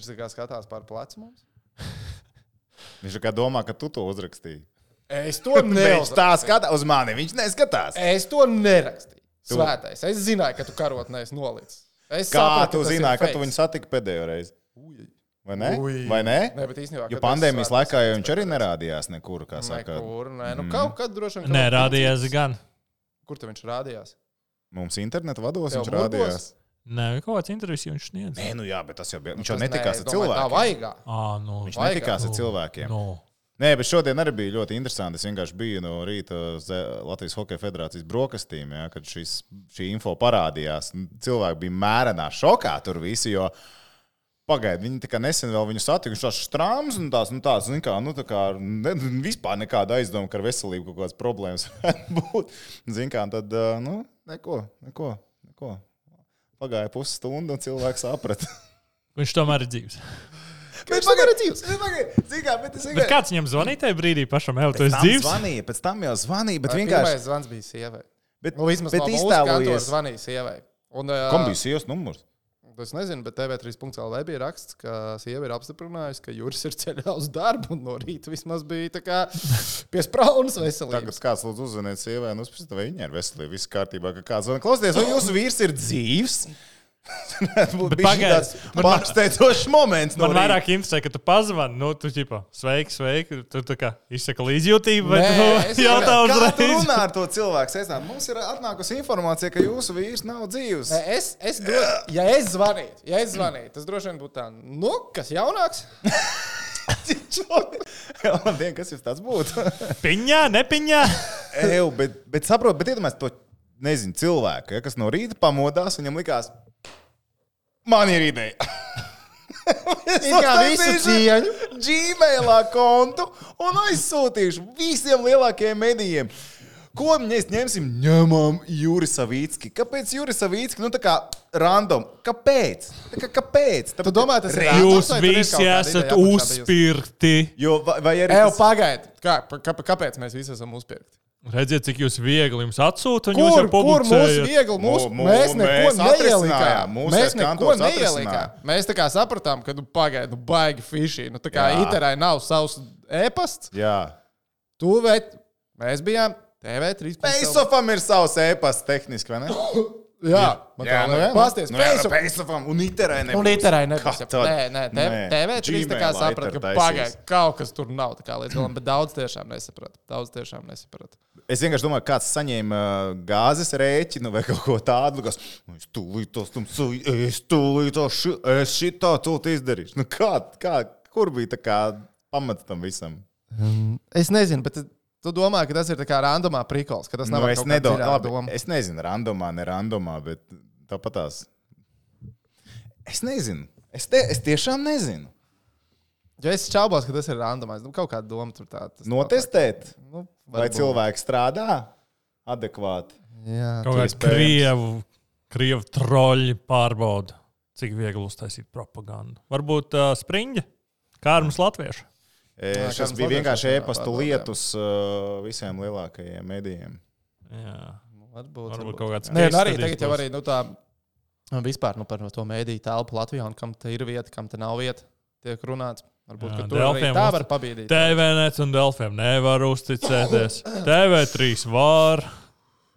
Viņš tā kā skatās pār plecu mums. Viņš tā kā domā, ka tu to uzrakstīji. Es to Viņš neuzrakstīju. tā skatās uz mani, viņš neskatās. Es to nerakstīju. Tu- Svētais. Es zināju, ka tu karotnē esi nolicis. Es Kā sapratu, tu ka zināji, ka tu fakes. viņu satiki pēdējo reizi? Vai ne? Ui. Vai ne? Nē, bet īstenībā. Jo pandēmijas laikā jau viņš arī nerādījās nekur, kā saka. Nekur, nē, nu Mm. kaut kad droši vien. Nē, rādījās gan. Kur tu viņš rādījās? Mums interneta vados Tev viņš murbos? rādījās. Nē, kaut kāds intervijas viņš sniedz. Nē, nu jā, bet tas jau bija. Viņš Tas jau netikās nē, ar es domāju, Tā cilvēkiem. vajag. Ah, nu, Viņš Vajag, netikās ar nu, cilvēkiem. Nu, Nē, bet šodien arī bija ļoti interesanti. Es vienkārši biju no rīta uz eh, Latvijas Hokeja Federācijas brokastīm, ja, kad šis, šī info parādījās. Cilvēki bija mērenā šokā tur visi. Jo, Pagaidiet, viņi tikai nesen vēl viņu satika. Viņš tāds strāms un tāds, nu, tāds, zin kā, nu, tā kā ne, vispār nekāda aizdoma, ka ar veselību kaut kādas problēmas varētu būt. Zin kā, tad, eh, nu, neko, neko, neko. Pagāja pusstunda un cilvēks saprata. viņš tomēr ir dzīves. Bet pagaidiet, dzīves! Zin kā, bet es vienkārši. kāds viņam zvanīja tajā brīdī pašam, jau tam dzīves? zvanīja, pēc tam jau zvanīja, bet vienkārši. Pirmais zvans bija sievai. Bet, Nu, vismaz bet no iztēlojies, zvanīja sievai. Un, uh, kam bija sievas numurs. Es nezinu, bet TV3.CLV bija raksts, ka sieva ir apstiprinājusi, ka Juris ir ceļā uz darbu. Un no rīta vismaz bija kā pie spraunas Tagad kāds lūdzu uzzvanīt sievai, un uzspēlēt, vai viņa ir veselīga, viss kārtībā. ka Kāds zvanīt, klausieties, vai jūsu vīrs ir dzīvs? Tas pagaidi, tāds pārsteidzošs moments. no Man rīta. vairāk interesē, ka tu pazvani, nu, tu ģipa, sveiki, sveiki. Tu tā kā izsaka līdzjūtību, vai Nē, tu es jautā Kā tu uzreiz? runā ar to cilvēku? Sēstāt? Mums ir atnākusi informācija, ka jūsu vīrs nav dzīvs. Nē, Es, es dro... Ja es zvanītu, ja es zvanītu, tas droši vien būtu tā, nu, kas jaunāks? Labdien, kas jūs tāds būtu? Piņā, nepiņā. Eju, bet, bet saprotu, bet iedomājieties to, nezinu, cilvēku, ja, kas no rīta pamodās, viņam likās, man ir ideja. Es uztaisīšu. Gmailā kontu un aizsūtīšu visiem lielākajiem medijiem. Ko mēs ņemsim? Ņemam Juris Savicki. Kāpēc Juris Savicki? Nu, tā kā random. Kāpēc? Tā kā, kāpēc? Tu domā, tas ir random? Jūs visi esat uzspirti. Jo, vai, vai arī Evo, tas- pagaidi. Kā, kā, kāpēc mēs visi esam uzpirkti? Redziet, cik jūs viegli jums atsūta. un jūs Kur, jau kur mūsu viegli? Mūsu, Mu- mu- mēs neko neielikām. Mēs neko neielikām. Mēs tā kā sapratām, ka, nu, pagaidi, nu, baigi fiši. Nu, tā kā Jā. iterai nav savs e-pasts. Jā. Tu vai mēs bijām TV3. Faceoffam ir savs e-pasts tehniski, vai ne? Jā, man Jā, tā. Pasties, Nu, jā, Faceoff. Faceoffam un iterai nebūs. Un iterai nebūs. Tad? Nē, nē, te- Nē. TV3 tā kā saprata, ka pagaidi, kaut kas tur nav tā kā līdz galam, bet daudz tiešām nesaprata. Daudz tiešām nesaprata. Es vienkārši domāju, kāds saņēma uh, gāzes rēķinu vai kaut ko tādu. Kas, "Nu, es tūlīt to stumsu, es tūlīt to ši, es šito tūlīt izdarīšu. Nu, kā, kā, kur bija tā kā pamats tam visam? Es nezinu, bet tu domā, ka tas ir tā kā randomā prikols, ka tas nav Nu, es, dziļāka labi, doma. es nezinu, randomā, ne randomā, bet tāpat tās. Es nezinu. Es, te, es tiešām nezinu. Ja es šaubos, ka tas ir randomais, nu, kaut kāda doma tur tāda. tas Notestēt, tā- Nu, vai varbūt. cilvēks strādā adekvāti. Jā, Kaut iespējams. krievu, krievu troļi pārbauda, cik viegli uztaisīt propagandu. Varbūt uh, spriņģi, kā ar mums latviešu. Jā, Šis bija vienkārši e-pasta lietus uh, visiem lielākajiem medijiem. Jā. Varbūt, Varbūt kaut kāds Nē, nu arī tagad jau arī nu, tā nu, vispār nu, par to mēdīju telpu Latvijā un kam te ir vieta, kam te nav vieta, tiek runāts. Varbūt, Jā, ka tur arī tā var pabīdīt. TVNets un Delfiem nevar uzticēties. TV3 var.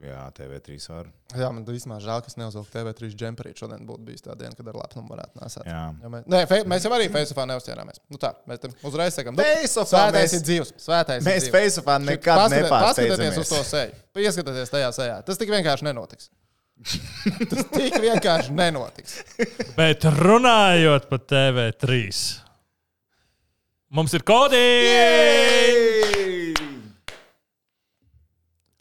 Jā, TV3 var. Jā, man īstenībā žēl, ka es neuzvilku TV3 džemperī. Šodien būtu bijis tā diena, kad ar lepnumu varētu nesāt. Jā. Ja mēs, nē, fe, mēs jau arī Facebookā neuzķērāmies. Nu tā, mēs tam uzreiz sakām, nu, mēs- ir dzīvs. Svētais Mēs Šit nekad paskatieties- Paskatieties uz to nepārsteidzamies. seju. Ieskatieties tajā sejā. Tas tik vienkārši nenotiks. Tas tik vienkārši nenotiks. Bet runājot par TV3, mums ir kodi!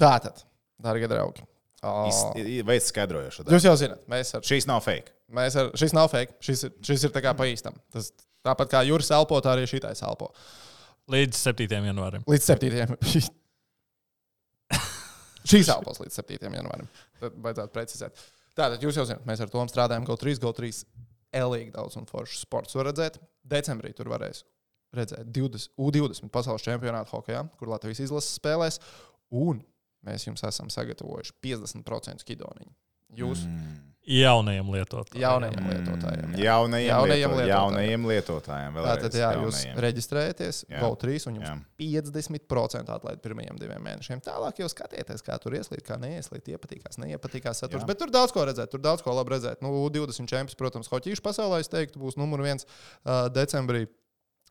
Tātad, darbie draugi. Veids skaidrojušu. darbu. Jūs jau zināt, mēs ar, Šīs nav fake. mēs ar šis nav fake. Šis, ir- šis ir tā kā pa īstam. Tas tāpat kā jūras elpo, tā arī šitais elpo. Līdz 7. janvārim. Līdz 7. Šīs elpos līdz 7. janvārim. Tad vajadzētu precizēt. Tātad jūs jau zināt, mēs ar to strādājam. GO3, GO3 elīgi daudz un foršu sports var redzēt. Decembrī tur varēs redzēt 20, U20 pasaules čempionātu hokeja, kur Latvijas izlases spēlēs. Un mēs jums esam sagatavojuši 50% skidoniņu. Jūs mm. Jaunajiem lietotājiem. jaunajiem lietotājiem. jā. Jaunajiem, Jaunajiem lieto, lietotājiem. jaunajiem lietotājiem. vēlreiz, Tātad, jā, jūs reģistrējaties Jā. GO3 un jums Jā. 50% atlaid pirmajiem diviem mēnešiem. Tālāk jau skatieties, kā tur ieslīd, kā neieslīd, iepatīkās, neiepatīkās saturs. Jā. Bet tur daudz ko redzēt, tur daudz ko labi redzēt. Nu, 20 čempions, protams, hoķīšu pasaulē, es teiktu, būs numur viens uh, decembrī.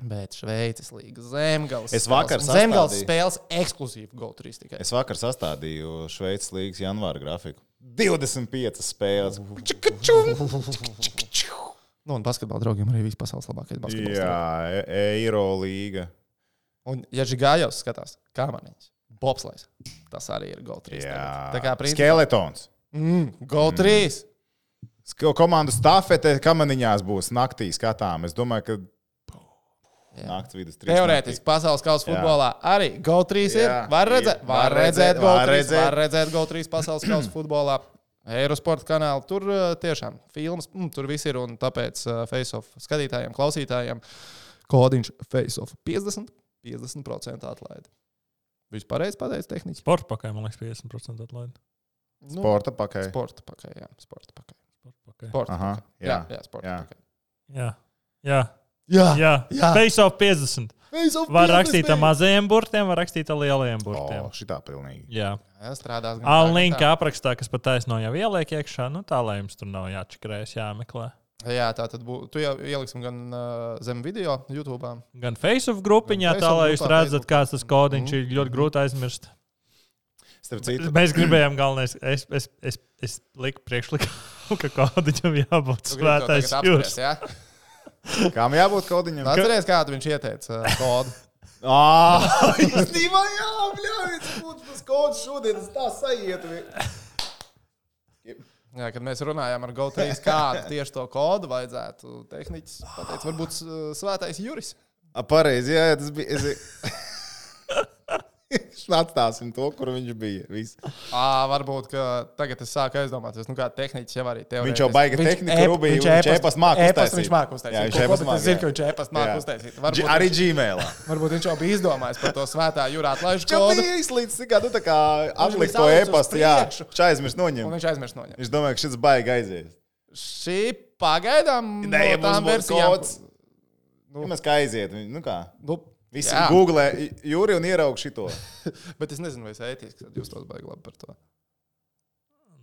Bet Šveices līnija zemgājas. Es vakar zemgājas sastādīju. spēles ekskluzīvi GO3 tikai. Es vakar sastādīju Šveices līnijas janvāra grafiku. 25 spēles. Nu, un basketbola draugiem arī viss pasaules labākais basketbols. Jā, e- Eiro līga. Un, ja Žigājos skatās, kā maniņš, Bobslais, tas arī ir GO3. Jā, tagad. Tā kā principā, Skeletons. mm, GO3. Sk- Komandu stafete kamaniņās būs naktī skatām. Es domāju, ka. Naktas vidus trīs. Teorētiski pasaules kausa futbolā arī GO3 ir. Var redzēt, var redzēt, redzēt, GO3, var redzēt. var redzēt GO3 pasaules kausa futbolā. Eirosporta kanāla. Tur uh, tiešām filmas, mm, tur viss ir. Un tāpēc uh, face-off skatītājiem, klausītājiem kodiņš face-off 50, 50% atlaide. Vispār pateicis tehniski. Sporta pakaļ, man liekas, 50% atlaidi. Nu, Sporta pakaļ. sporta pakaļ, jā, sporta pakaļ. Sporta pakaļ. Sporta Aha, pakaļ. Jā, jā, jā, sporta jā. pakaļ. Jā, jā, Jā, jā. Jā. Face off 50. Face-off Var 50, rakstīt ar mazajiem burtiem, var rakstīt ar lielajiem burtiem. O, šitā pilnīgi. Jā. Jā, strādās. gan tā, Al gan link tā. aprakstā, kas pat taisno jau ieliek iekšā, nu tā lai jums tur nav jāčakarējas, jāmeklē. Jā, tā tad būs. Tu jau ieliksim gan uh, zem video, YouTube. Gan Facebook grupiņā, Gan tā lai jūs redzat, kāds tas kodiņš ir Mhm. ļoti grūti aizmirst. Mēs gribējām, galvenais, es, es, es, es liku priekšlikumu, ka kodiņam jābūt svētais jūras. Kam jābūt kaudiņam? Atceries, kādu viņš ieteica uh, kodu. Ah, īstenībā, jā, bļaujiet, būtu tas kods šodien, tas tā sajiet. Jā, kad mēs runājām ar GO3, kādu tieši to kodu vajadzētu tehniķis pateikt. Varbūt uh, svētais Juris. A, pareizi, jā, jā, tas bija. Atstāsim to, kur viņš bija. Viss. À, varbūt, ka tagad es sāku aizdomāties, nu, kā tehniķis jau arī tev. Viņš jau baigi tehniku rubīju, viņš e-pastu māk uztaisīt. Viņš māku uztaisīt. Jā, viņš Ko- ko, e-pastu bet māk, Es zinu, ka viņš e-pastu māku uztaisīt. Varbūt, Arī viņš, Gmailā. varbūt viņš jau bija izdomājis par to svētā jūrā atlaižu Viņš kodu. bija izlīdz, kā tu tā kā atlikt to e-pastu, jā, viņš aizmirst noņemt. viņš aizmirst noņemt. Viņš domāja, ka šis baigi aizies. Šī pagaidām Nē, no ja mums versijām. kods. Nu, mēs kā aiziet, nu kā. Nu, Visi googlē jūri un ieraug šito. Bet es nezinu, vai es ētiski, tad jūs tos baigi labi par to.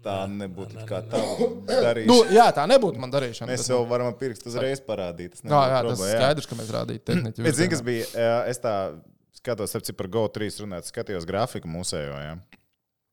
Tā nebūtu nē, kā nē, tā Nu, darīšana. jā, tā nebūtu man darīšana. Mēs jau nu, varam ar pirkstu uzreiz parādīt. Tas Jā, jā, tas ir skaidrs, ka mēs rādījām tehniku. Bet zini, kas bija? Es tā skatos, ap cik par GO3 runāt, skatījos grafiku mūsējo. Ja?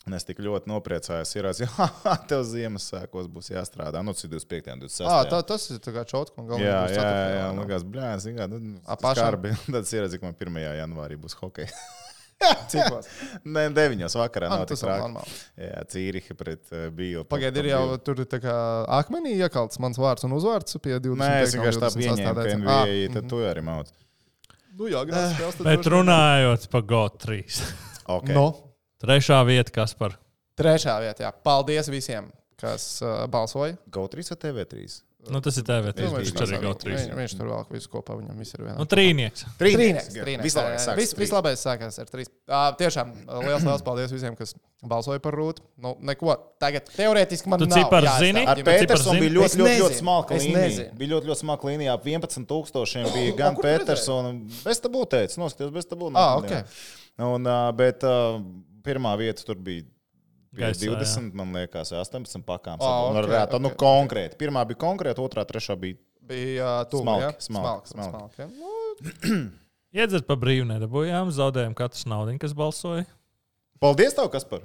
Un es tik ļoti nopriecājos, ir arī, ka tev Ziemassvētkos būs jāstrādā. Nu, ir 25. un 26. Ah, tā, tas ir tā kā čotku un Jā, galvenais. jā, jā, jā, man liekas, blēņas, kā nu, A, tas pašam? skarbi. Tad ieraudzīju, ka man 1. janvārī būs hockey. Cikos? Nē, 9. vakarā Ah, nu, tas ir normāli. Jā, Cīriha pret uh, Biju. Pagaid, ir jau tur tā kā akmenī iekalts mans vārds un uzvārds pie 20. Nē, es vienkārši tā pieņēmu, ka NBA, tad tu arī mauc. Nu, jā, spēles. tad Bet runājot par GO3. Okay. No, Trešā vieta, kas par trešā vietā. Jā. Paldies visiem, kas uh, balsoja. GO3 vai TV3? Nu, tas ir TV. Tas Nu, viņš viņš, arī viņš, GO3. viņš, viņš tur vēl visu kopā, viņam viss ir vienā. Nu, trīnieks. Trīnieks, trīnieks. Vislabāk Jā, jā. sāks Vis, trīs. vislabāk sākās ar trīs. Uh, tiešām liels, liels paldies visiem, kas balsoja par rūtu. Nu, neko. Tagad teorētiski man Tu nav jāizstāv zini? Ar. Cipars Petersonu bija ļoti, ļoti, ļoti smalka Es līnija. nezinu. Bija ļoti, ļoti smalka līnija. Ap 11,000 bija gan kur tu Petersona, bez tabū teica, noskatījos bez tabū. Ah, nākamajā. ok. Un, uh, bet uh, pirmā vieta tur bija. Gaisā, 20, man liekas, 18 pakām. Ah, un ok, varētu, nu, ok, konkrēti. Pirmā bija konkrēta, otrā, trešā bija. Bija tuvu. Smalki, ja? smalki, smalki, smalki. smalki. Nu, Iedzert pa brīvu nedabūjām, zaudējām katrs naudu, kas balsoja. Paldies, tev, Kaspar!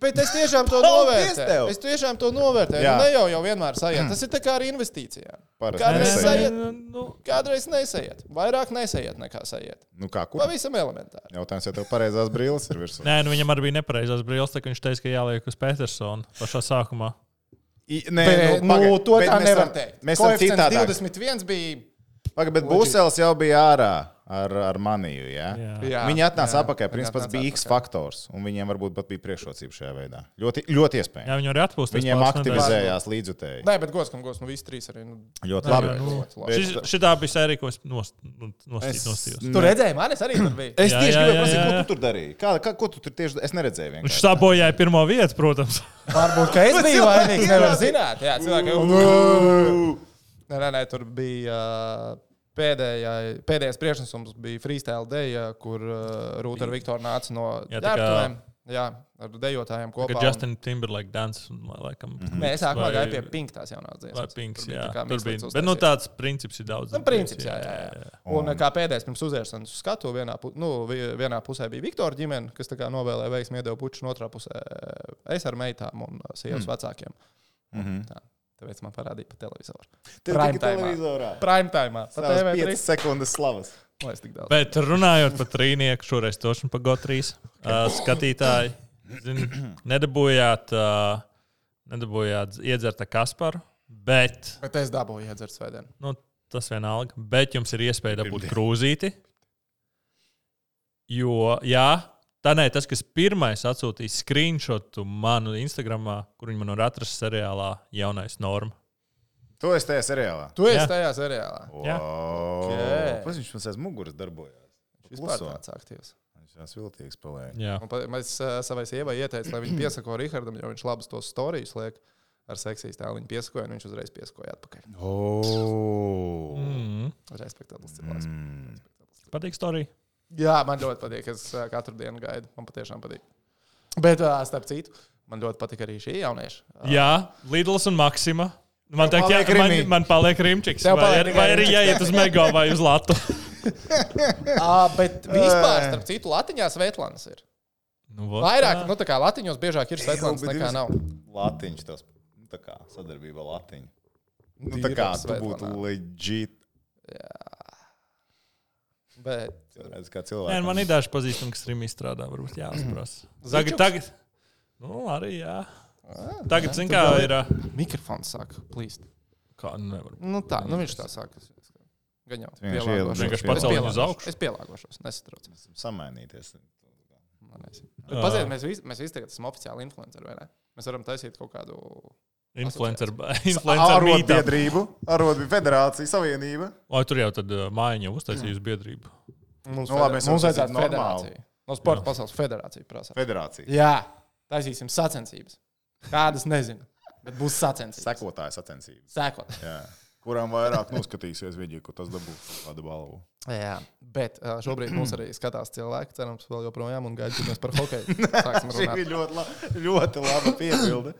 Bet es tiešām to novērtēju. Es tiešām to novērtēju. Jā. Nu, ne jau, jau vienmēr sajiet. Tas ir tā kā ar investīcijām. Parasti Kādreiz sajiet. Nu, Kādreiz nesaiet. Vairāk nesaiet nekā sajiet. Nu, kā kur? Pavisam elementāri. Jautājums, ja tev pareizās brilles ir virsū. Nē, nu viņam arī bija nepareizās brīvs, tā ka viņš teica, ka jāliek uz Petersona pašā sākumā. I, nē, Bet, nu, pagaid, to tā nevar teikt. Mēs esam citādi. 21 bija. Pagaid, bet Busels jau bija ārā. Ar, ar maniju. Ja? Jā. Jā, Viņi atnāca atpakaļ. Principā tas bija X faktors, un viņiem varbūt pat bija priekšrocība šajā veidā. Ļoti, ļoti iespējams. Jā, viņi arī atpūstas. Viņiem aktivizējās līdzutēji. Nē, bet gods, kam gods, nu visi trīs arī. Nu, Ļoti labi. jā, nu, ļoti labi. Šis, šitā bija sērija, ko es nost, nu, nostīt, Es- nostījos. Tu redzēji, man es arī tur biju. Es tieši gribēju jā, ko tu tur darīji. Kā, kā, ko tu tur tieši es neredzēju? Viņš vienkārši. sabojāja pirmo vietu, protams. Varbūt, ka es biju vainīgs, nevar zināt. Jā, cilvēki. Nē, nē, nē, tur bija uh, pēdējā, pēdējais priekšnesums bija freestyle deja, kur uh, Rūta ar Viktoru nāca no Jā, ģērbtuvēm. Jā, ar dejotājiem kopā. Kad un- Justin Timberlake dansa, laikam. Nē, es sākumā vai- gāju pie pinktās jaunās dziesmas. Vai bija jā. Tur bija. Bet nu, tāds princips ir daudz. Nu, princips, jā, jā, jā. Un kā pēdējais pirms uziešanas uz skatu, vienā, nu, vi- vienā pusē bija Viktora ģimene, kas tā kā novēlēja veiksmi, iedeva puču, un otrā pusē es ar meitām un uh, sievas mm. vecākiem. Mhm. Tā, tāpēc man parādīja pa televizoru. Tikai timā. televizorā. Prime time. Pa Savas TV3. 5 sekundes slavas. Bet runājot par trīnieku, šoreiz tošanu pa GO3 uh, skatītāji, zin, nedabūjāt, uh, nedabūjāt iedzert ar Kasparu, bet Bet es dabūju iedzert svētdien. nu, tas vienalga. Bet jums ir iespēja dabūt krūzīti. Jo, jā, tā nē, tas, kas pirmais atsūtīja screenshotu manu Instagramā, kur viņi man var atrast seriālā Jaunais Norma. Tu esi tajā seriālā. Tu esi Jā. tajā seriālā. Jā. Wow. Ok. Pats viņš mums aiz muguras darbojās. Vispār Kluso. tāds aktīvs. Viņš tās viltīgs paliek. Jā. Un Mēs uh, savai sievai ieteicām, lai viņa piesako Rihardam, jo viņš labas tos stāstus liek ar seksīs tēlu. Viņa piesakoja, un viņš uzreiz piesakoja atpakaļ. Oh. Mm. Respektabls cilvēks. Mm. Patīk storija. Jā, man ļoti patīk. Es katru dienu gaidu. Man patiešām patīk. Bet, uh, starp citu, man ļoti patīk arī šī jaunieša. Uh, Jā, Lidls un Maksima. Man jā, paliek man, man paliek rīmčiks. Vai, paliek vai arī jāiet uz Mego vai uz Latu? uh, bet vispār, starp citu, Latvijas Svetlāns ir. Nu, vot Vairāk, tā. nu tā kā Latvijas biežāk ir Svetlāns nekā nav. Latiņš tas. Nu, tā kā sadarbība ar Latiņu. Nu, tā kā tu būtu legit. Bet Redz, kā Nē, cilvēks. man ir daži pazīstami, kas trim izstrādā. Varbūt jāuzprasa. Tagad, tagad, nu, arī jā. Tagad, zin kā, ir. mikrofons sāk plīst. Kā, nu, nevar. Nu tā, nu viņš tā sāk. Gan jau. Ielūdzu. Vienkārši viņu uz pielāgošos. augšu. Es pielāgošos, nesatraucos. Samainīties. Bet Paziet, mēs visi, mēs visi tagad esam oficiāli influenceri, vai ne? Mēs varam taisīt kaut kādu. Influencer, influencer. Arotbiedrību, arotbiedrību federācija, savienība. O, tur jau tad mājiņa uztaisījusi biedrību. Mums, Nu, labi, mums vajadzētu normālu. federāciju. No sporta pasaules federācija prasa. Federācija. Jā, taisīsim sacensības. Kādas nezinu, bet būs sacensības. Sekotāja sacensības. Sekot. Jā. Kurām vairāk noskatīsies video, ko tas dabūs kādu balvu. Jā, bet uh, šobrīd mums arī skatās cilvēki, cerams, vēl joprojām un mēs par hokeju sāksim Šī ir ļoti, la, ļoti laba piebilde.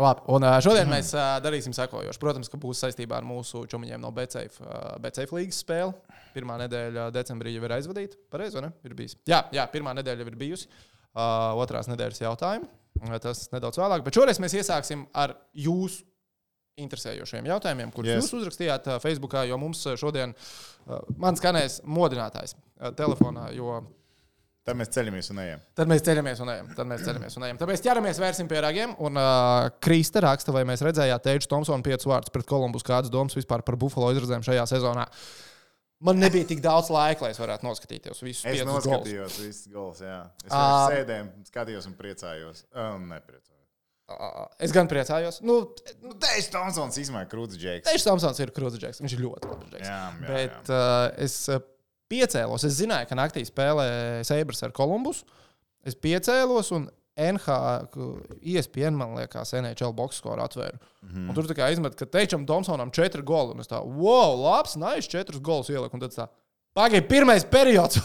Labi, un šodien mēs ā, darīsim sekojošu. Protams, ka būs saistībā ar mūsu čomiņiem no BCF, līgas spēle. Pirmā nedēļa decembrī jau ir aizvadīta. Pareizi, vai ne? Ir bijis. Jā, jā, pirmā nedēļa jau ir bijusi. Uh, otrās nedēļas jautājumi. Uh, Tas nedaudz vēlāk. Bet šoreiz mēs iesāksim ar jūsu interesējošiem jautājumiem, kurus Yes. jūs uzrakstījāt uh, Facebookā, jo mums šodien uh, man skanēs modinātājs uh, telefonā. Jo Tad mēs ceļamies un ejam. Tad mēs ceļamies un ejam. Tad mēs ceļamies un ejam. Tāpēc ķeramies vērsim pie ragiem. Un uh, Krista raksta, vai mēs redzējām Teģu Thompsonu piecus vārdus pret Kolumbus, kādas domas vispār par Buffalo izredzēm šajā sezonā. Man nebija tik daudz laika, lai es varētu noskatīties visus Es piecus gols. noskatījos visus gols. Jā. Es vienkārši sēdēju, skatījos un priecājos. Un nepriecājos. Uh, Es gan priecājos. Nu, Nu, Teiks, Tomsons izmaina krūtis džeks. Teģis Thompsons ir krūtis džeks. Viņš ir ļoti labs džeks. Jā, jā, Bet uh, es uh, piecēlos. Es zināju, ka naktī spēlē Seibras ar Kolumbus. Es piecēlos un NH, ESPN, man liekas, NHL box score atvēru. Mm -hmm. Un tur tā kā izmet, ka Teičam Thompsonam četri goli. Un es tā, wow, labs, nais, četrus golus ieliku. Un tad tā, pagaidi, pirmais periods.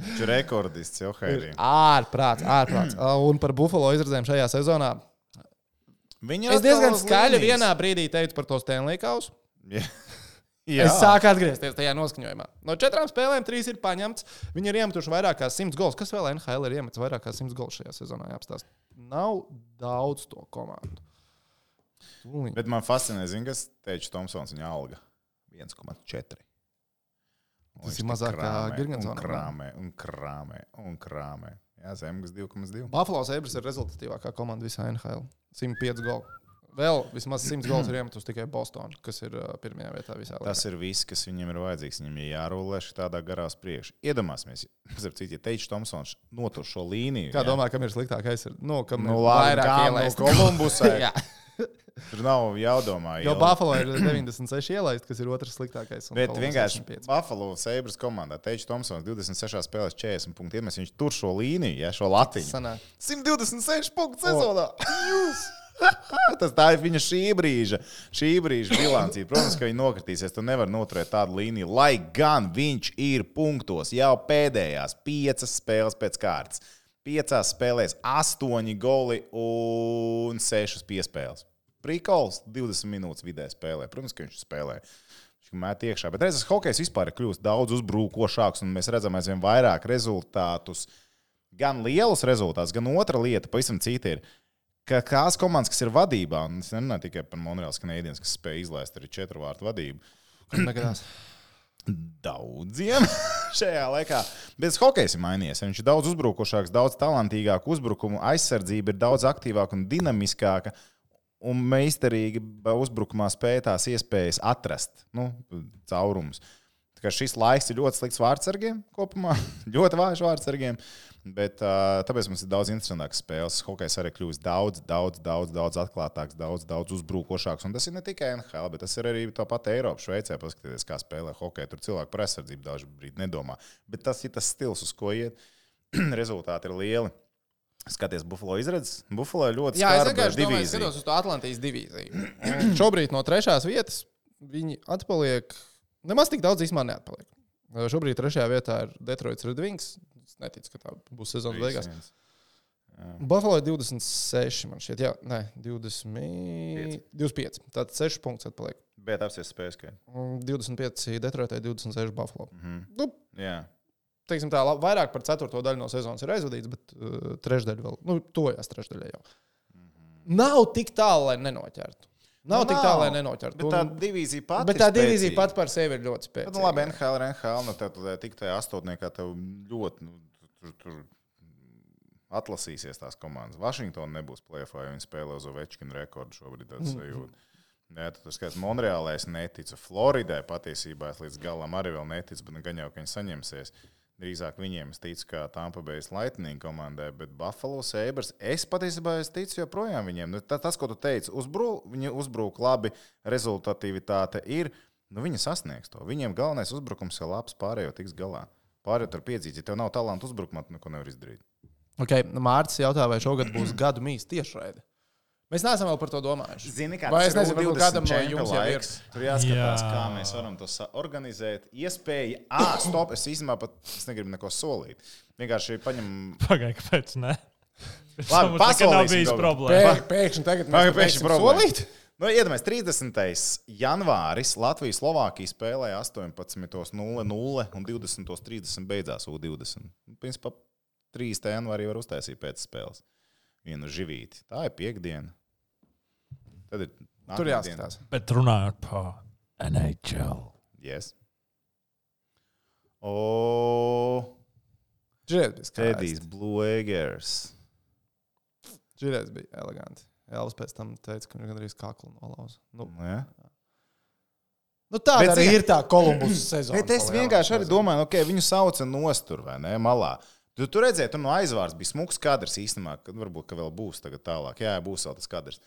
Viņš ir rekordists jau Haidī. ārprāts, ārprāts. Un par Buffalo izredzēm šajā sezonā. Viņa Es diezgan skaļi vienā brīdī teicu par to Stanley kausu. Jā. Jā. Es sāku atgriezties tajā noskaņojumā. No četrām spēlēm trīs ir paņemts. Viņi ir iemetuši vairāk kā 100 gols. Kas vēl NHL ir iemetis vairāk kā 100 gols šajā sezonā? Jāapstāst. Nav daudz to komandu. Tūliņ. Bet man fascinē, zin, kas teica Tomsons viņa alga 1,4. Un Tas ir mazāk kā krāmē, Girgensonam, un Krāmē, un krāmē, un krāmē. Jā, Zemgus 2,2. Buffalo Sabres ir rezultatīvākā komanda visā NHL. 105 golu. Vēl vismaz 100 gols ir iemetus tikai Bostonā, kas ir pirmajā vietā visā līnijā. Tas ir viss, kas viņam ir vajadzīgs. Viņam ir jārulē tādā garā uz priekšu. Iedomāsimies, citu, ja Teičs Tomsons notur šo līniju. Kā jā. domā, kam ir sliktākais? Ir, nu, kam Nu, ir labi, vairāk no ielaist? Kolumbusē. Jā. Tur nav jādomā. Jo. Buffalo ir 96 ielaist, kas ir otrs sliktākais. Bet vienkārši 65. Buffalo Sabres komandā Teičs Tomsons 26 spēlēs 40 punktus. Viņš tur šo līniju, ja šo latiņu. Sanāk. 126 punktu sezonā. Tas tā ir viņa šī brīža, šī brīža bilancī. Protams, ka viņi nokritīsies. Tu nevari noturēt tādu līniju, lai gan viņš ir punktos jau pēdējās piecas spēles pēc kārtas. Piecās spēlēs astoņi goli un sešas piespēles. Prikols 20 minūtes vidē spēlē. Protams, ka viņš spēlē. Viņš met iekšā. Bet reizes hokejs vispār ir kļuvis daudz uzbrukošāks, un mēs redzam aizvien vairāk rezultātus. Gan lielus rezultātus, gan otra lieta, pavisam cita ir. Ka tās komandas, kas ir vadībā, un es nerunāju tikai par Monreāls kanādienes, kas spēj izlaist arī četru vārtu vadību, negadās? daudziem šajā laikā. Bet hokejs ir mainījies. Viņš ir daudz uzbrukošāks, daudz talantīgāks, uzbrukumu aizsardzība ir daudz aktīvāka un dinamiskāka. Un meistarīgi uzbrukumā spēj tās iespējas atrast nu, caurumus. Šis laiks ir ļoti slikts vārdsargiem kopumā, ļoti vājš vārdsargiem. Bet, uh, tāpēc mums ir daudz interesantākas spēles. Hokejs arī kļūst daudz, daudz, daudz, daudz atklātāks, daudz, daudz uzbrukošāks. Un tas ir ne tikai NHL, bet tas ir arī tāpat Eiropā, Šveicē. Paskatieties, kā spēlē hokeju. Tur cilvēki par aizsardzību dažu brīdi nedomā. Bet tas ir tas stils, uz ko iet. Rezultāti ir lieli. Skaties, Buffalo izredzes. Buffalo ļoti Jā, es vienkārši domāju, skatos uz to Atlantijas divīziju. Šobrīd no trešās vietas viņi atpaliek. Nemaz tik daudz īstenībā neatpaliek. Šobrīd trešajā vietā ir Detroits Red Wings. Es neticu, ka tā būs sezonas beigās. Viens. Buffalo ir 26, man šķiet, jā, nē, 20, 25. Tātad 6 punktus atpaliek. Bet apsies spējas, ka. Un 25 Detroitai, 26 Buffalo. Mhm. Nu, Jā. teiksim tā, vairāk par ceturto daļu no sezonas ir aizvadīts, bet uh, trešdaļa vēl, nu, tojās trešdaļā jau. Nav tik tālu, lai nenoķertu. Nav Nu, tik tālu, lai nenoķertu. Bet tā divīzija pati. bet tā divīzija spēcīga. pat par sevi ir ļoti spēcīga. nu, labi, NHL NHL. Nu, tad, tik tajā astotniekā tev ļoti nu, tur, tur atlasīsies tās komandas. Vašingtona nebūs plēfā, jo viņi spēlē uz Ovečkina rekordu šobrīd. tāds sajūta. Jā, tad tas skaits Monreālē es neticu. Floridai patiesībā es līdz galam arī vēl neticu, bet nu, gan jau, ka viņi saņemsies. Drīzāk viņiem es ticu, kā Tampa Bay Lightning komandai, bet Buffalo Sabres es patiesībā es ticu joprojām viņiem. Nu, tā- tas, ko tu teici, uzbrūk, viņi uzbrūk labi, rezultatīvitāte ir. Nu, viņi sasniegs to. Viņiem galvenais uzbrukums ir labs, pārējo tiks galā. Pārējo tur piedzīvot, ja tev nav talanta uzbrukumā, tu neko nevar izdarīt. Okay, Mārcis jautā, vai šogad būs gadu mīs tiešraide. Mēs neesam vēl par to domājuši. Zini, kā Vai es nezinu, U20 kādam no jums jau ir. Tur jāskatās, Jā. kā mēs varam to organizēt. Iespēja, ah, stop, es īstenībā pat es negribu neko solīt. Vienkārši paņem. Pagaidām, kāpēc ne? Labi, kaut ko. problēma. Pē, pēkšņi tagad mēs pēkšņi problēma? solīt? Nu, Iedomājieties, 30. janvāris Latvijas-Slovākija spēlēja 18.00 un 20.30 beidzās U20. Nu, Principā 3. janvārī var uztaisīt pēc spēles vienu živīti. Tā ir piekdiena. Tad ir Tur jāskatās. Bet runājot par NHL. Yes. O, kā Tedijs Blue Eggers. Žēlties bija eleganti. Elvis pēc tam teica, ka viņš gandrīz kaklu nolauza. Nu, Nu, ja? nu tā Bet arī ir tā Kolumbus sezona. Bet es vienkārši arī domāju, ok, viņu sauca nostur vai ne, malā. Tu, tu redzēji, tur no aizvārds bija smūgs kadrs īstenībā, kad varbūt ka vēl būs tagad tālāk. Jā, būs vēl tas kadrs.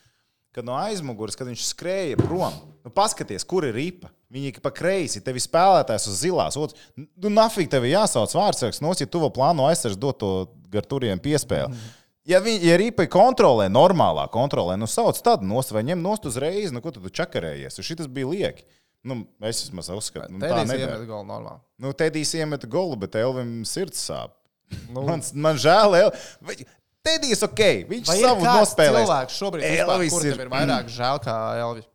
Kad no aizmugures, kad viņš skrēja prom, nu paskaties, kur ir ripa. Viņi pa kreisi, tevi spēlētājs uz zilās. Otrs, nu, nafīgi tev ir jāsauc vārdsargs, nos, ja tu vēl plāno aizsargs dot to gar turiem piespēli. Mhm. Ja viņi ja ripa kontrolē, normālā kontrolē, nu sauc tādu nost vai ņem nost uzreiz, nu ko tu, čakarējies. Jo Šitas bija lieki. Nu, es vismaz uzskatu, nu, tā iemet golu normāli. Nu, Tedijs iemet golu, bet Elvim sirds sāp. Nu, Man, man žēl, El... Tedijs ok, viņš Vai ir savu kāds nospēlēs. cilvēks šobrīd, vispār, Elvis kur ir- tev ir vairāk žēl kā Elvis?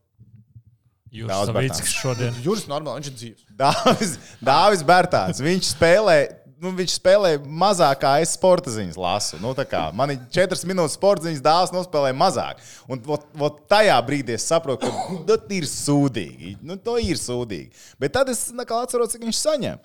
Jūs Daudz savīcis šodien. Juris normāli, viņš ir dzīves. Dāvis, Dāvis Bērtāns, viņš spēlē. Nu, viņš spēlē mazāk, kā es sporta ziņas lasu. Nu, tā kā man ir četras minūtes sporta ziņas, dāvāts nospēlē mazāk. Un vot, vot tajā brīdī es saprotu, ka nu, tas ir sūdīgi. Nu, to ir sūdīgi. Bet tad es nekā atceros, cik viņš saņem.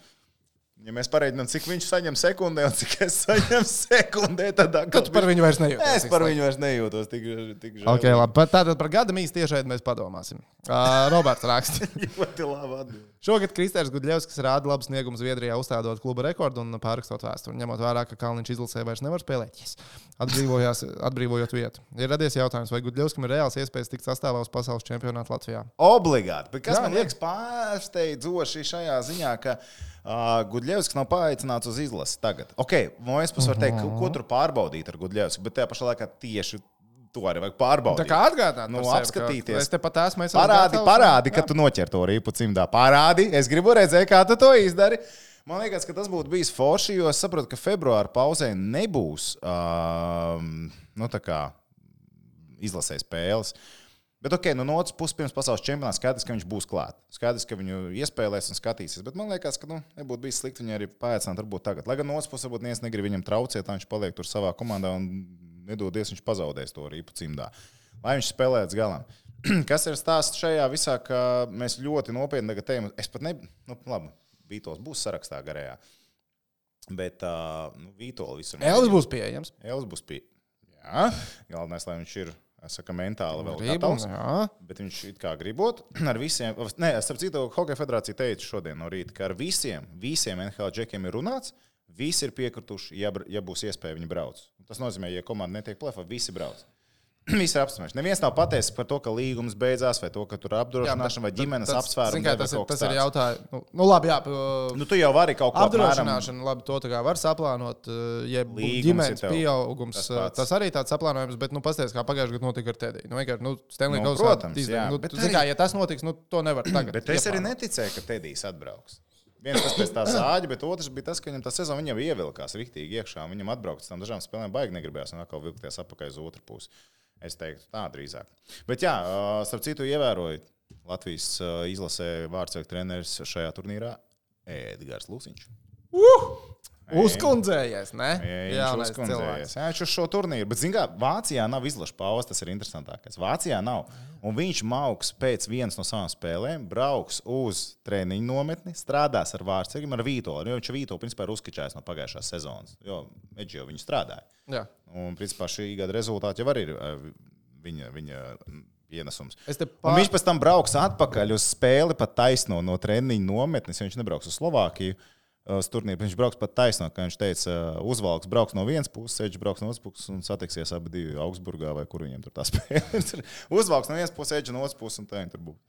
Ja mēs pareiķinām, cik viņš saņem sekundē un cik es saņemu sekundē, tad Kad tu par viņu vairs nejūties. Es par viņu vairs nejūtos tik, tik žēl. Ok, labi. Pat Tātad par gada mīstu tiešai mēs padomāsim. Uh, Roberts raksta. Ļoti labi atbild. Šogad Kristēns Gudļevskis rāda labu sniegumu Zviedrijā, uzstādot kluba rekordu un pārrakstot vēsturi. Ņemot vērā, ka Kalniņš izlasē vairs nevar spēlēt, yes. Atbrīvojot vietu. Ir radies jautājums, vai Gudļevskim ir reāls iespējas tikt sastāvā uz pasaules čempionātu Latvijā. Obligāti. Bet kas Jā, man liekas pārsteidzoši šajā ziņā, ka uh, Gudļevskis nav paaicināts uz izlasi tagad. Ok, no es puses varu teikt, ko, ko tur pārbaudīt ar Gudļevski, bet tajā pašā laikā tieši to arī vajag Tā pārbaudīt. kā atgādāt, Nu, sevi, ka apskatīties. Es esmu. es esmu Parādi, gatavs. parādi, ka tu noķer to rīpu cimdā. Parādi, es gribu redzēt, kā tu to izdari. Man liekas, ka tas būtu bijis forši, jo es saprotu, ka februāra pauzē nebūs um, nu, tā izlasē spēles. Bet, ok, nu, no otras puses, pirms pasaules čempionāta skaidrs, ka viņš būs klāt. Skaidrs, ka viņu iespēlēs un skatīsies. Bet man liekas, ka nu, nebūtu bijis slikti viņu arī paaicināt, varbūt tagad. Lai gan no otras puses, varbūt neviens negrib viņam traucēt, tā viņš paliek tur savā komandā un nedodies, viņš pazaudēs to rīpu cimdā. Lai viņš spēlē līdz galam. Kas ir stāsts šajā visā, ka mēs ļoti nopietni tagad ejam. Es pat ne, nu, labi, Vītols būs sarakstā garajā. Bet uh, nu, Vītols visur. Elvis būs pieejams. Elvis būs pie. Jā, galvenais, lai viņš ir, es saku, mentāli vēl gatavs. Bet viņš it kā gribot ar visiem, nē, es saprotu, ka Hokeja federācija teica šodien no rīta, ka ar visiem, visiem NHL džekiem ir runāts, visi ir piekrituši, ja, ja būs iespēja viņi brauc. Tas nozīmē, ja komanda netiek plēfā, visi brauc. Visi ir apsprieduši. Neviens nav pateicis par to, ka līgums beidzās, vai to, ka tur apdrošināšana vai ģimenes apsvērumi. Tas, tas, ir- tas ir jautājums. Nu, nu, labi, jā. Nu, tu jau vari kaut ko apdrošināt. Apdrošināšana, labi, to var saplānot, eh, ja ģimenes pieaugums. tas Tas, pats. tas arī tāds saplānojums, bet, nu, pasties, kā pagājušajā gadā notika ar Tediju. Nu, vienkārši, nu, Stanley Nu, Kausa protams, izdarīja. jā, Nu, bet tu arī- kā, ja tas notiks, nu, to nevar tagad. Bet es arī neticēju, ka Tedijs atbrauks. Viens tas pēc tā zāģa, bet otrs bija tas, ka viņam tā sezona viņam ievilkās rīktīgi iekšā. Viņam atbraukt uz tām dažām spēlēm, baigi negribējās, un atkal vilkties atpakaļ uz otru pusi. Es teiktu, tā drīzāk. Bet, jā, starp citu, ievēroju Latvijas izlasē vārdsargu treneris šajā turnīrā Edgars Lūsiņš. Uzkundzējies, ne? Jā, viņš uzkundzējies. Jā, viņš uz šo turnīru. Bet, zināmā mērā, Vācijā nav izlaša pauzes, tas ir interesantākais. Vācijā nav. Un viņš mauks pēc vienas no savām spēlēm, brauks uz treniņu nometni, strādās ar vārdsargiem, ar Vītolu. Jo viņš Vītolu principā ir uzskačājis no pagājušās sezonas, jo Edži jau viņu strādāja. Jā. Un, principā, šī gada rezultāti jau arī ir ā, viņa, viņa ienesums. Pār... viņš pēc tam brauks atpakaļ uz spēli pat taisno no treniņa nometnes. Viņš nebrauks uz Slovākiju. uh, Uz turnīru viņš brauks pat taisno, kā viņš teica, uh, uzvalks brauks no vienas puses, Edžers brauks no otras puses un satiksies abi divi Augsburgā vai kur viņiem tur tā spēle. uzvalks no vienas puses, Edžers no otras puses un tā viņi tur būs.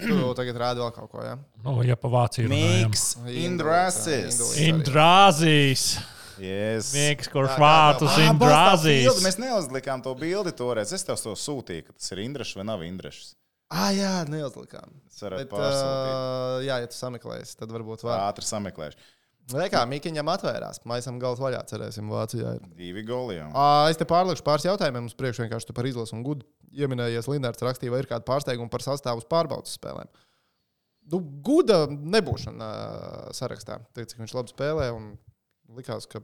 Tu tagad rādi vēl kaut ko, jā? Nu, ja pa Vāciju. Mīks, Indrasis. Indrāzijas. Yes. Mīks, kurš vārtus bildi. Indrāzijas. Mēs neuzlikām to bildi toreiz. Es tev to sūtīju, ka tas ir Indrašs vai nav Indrašs. Ah, jā, neuzlikām. Es varētu Bet, pārsūtīt. uh, jā, ja tu sameklēsi, tad varbūt var. Ātri sameklēšu. Vai kā Mikiņam atvērās? Maisam galvas vaļā, cerēsim, Vācijā. ir. Divi goli jau. Ā, Es te pārlikšu pāris jautājumiem uz priekšu, vienkārši par izlasu un gudu. Ieminējies Lindārds rakstīja, vai ir kāda pārsteiguma par sastāvu uz pārbaudas spēlēm. Nu, guda nebūšana sarakstā. Teic, cik viņš labi spēlē un likās, ka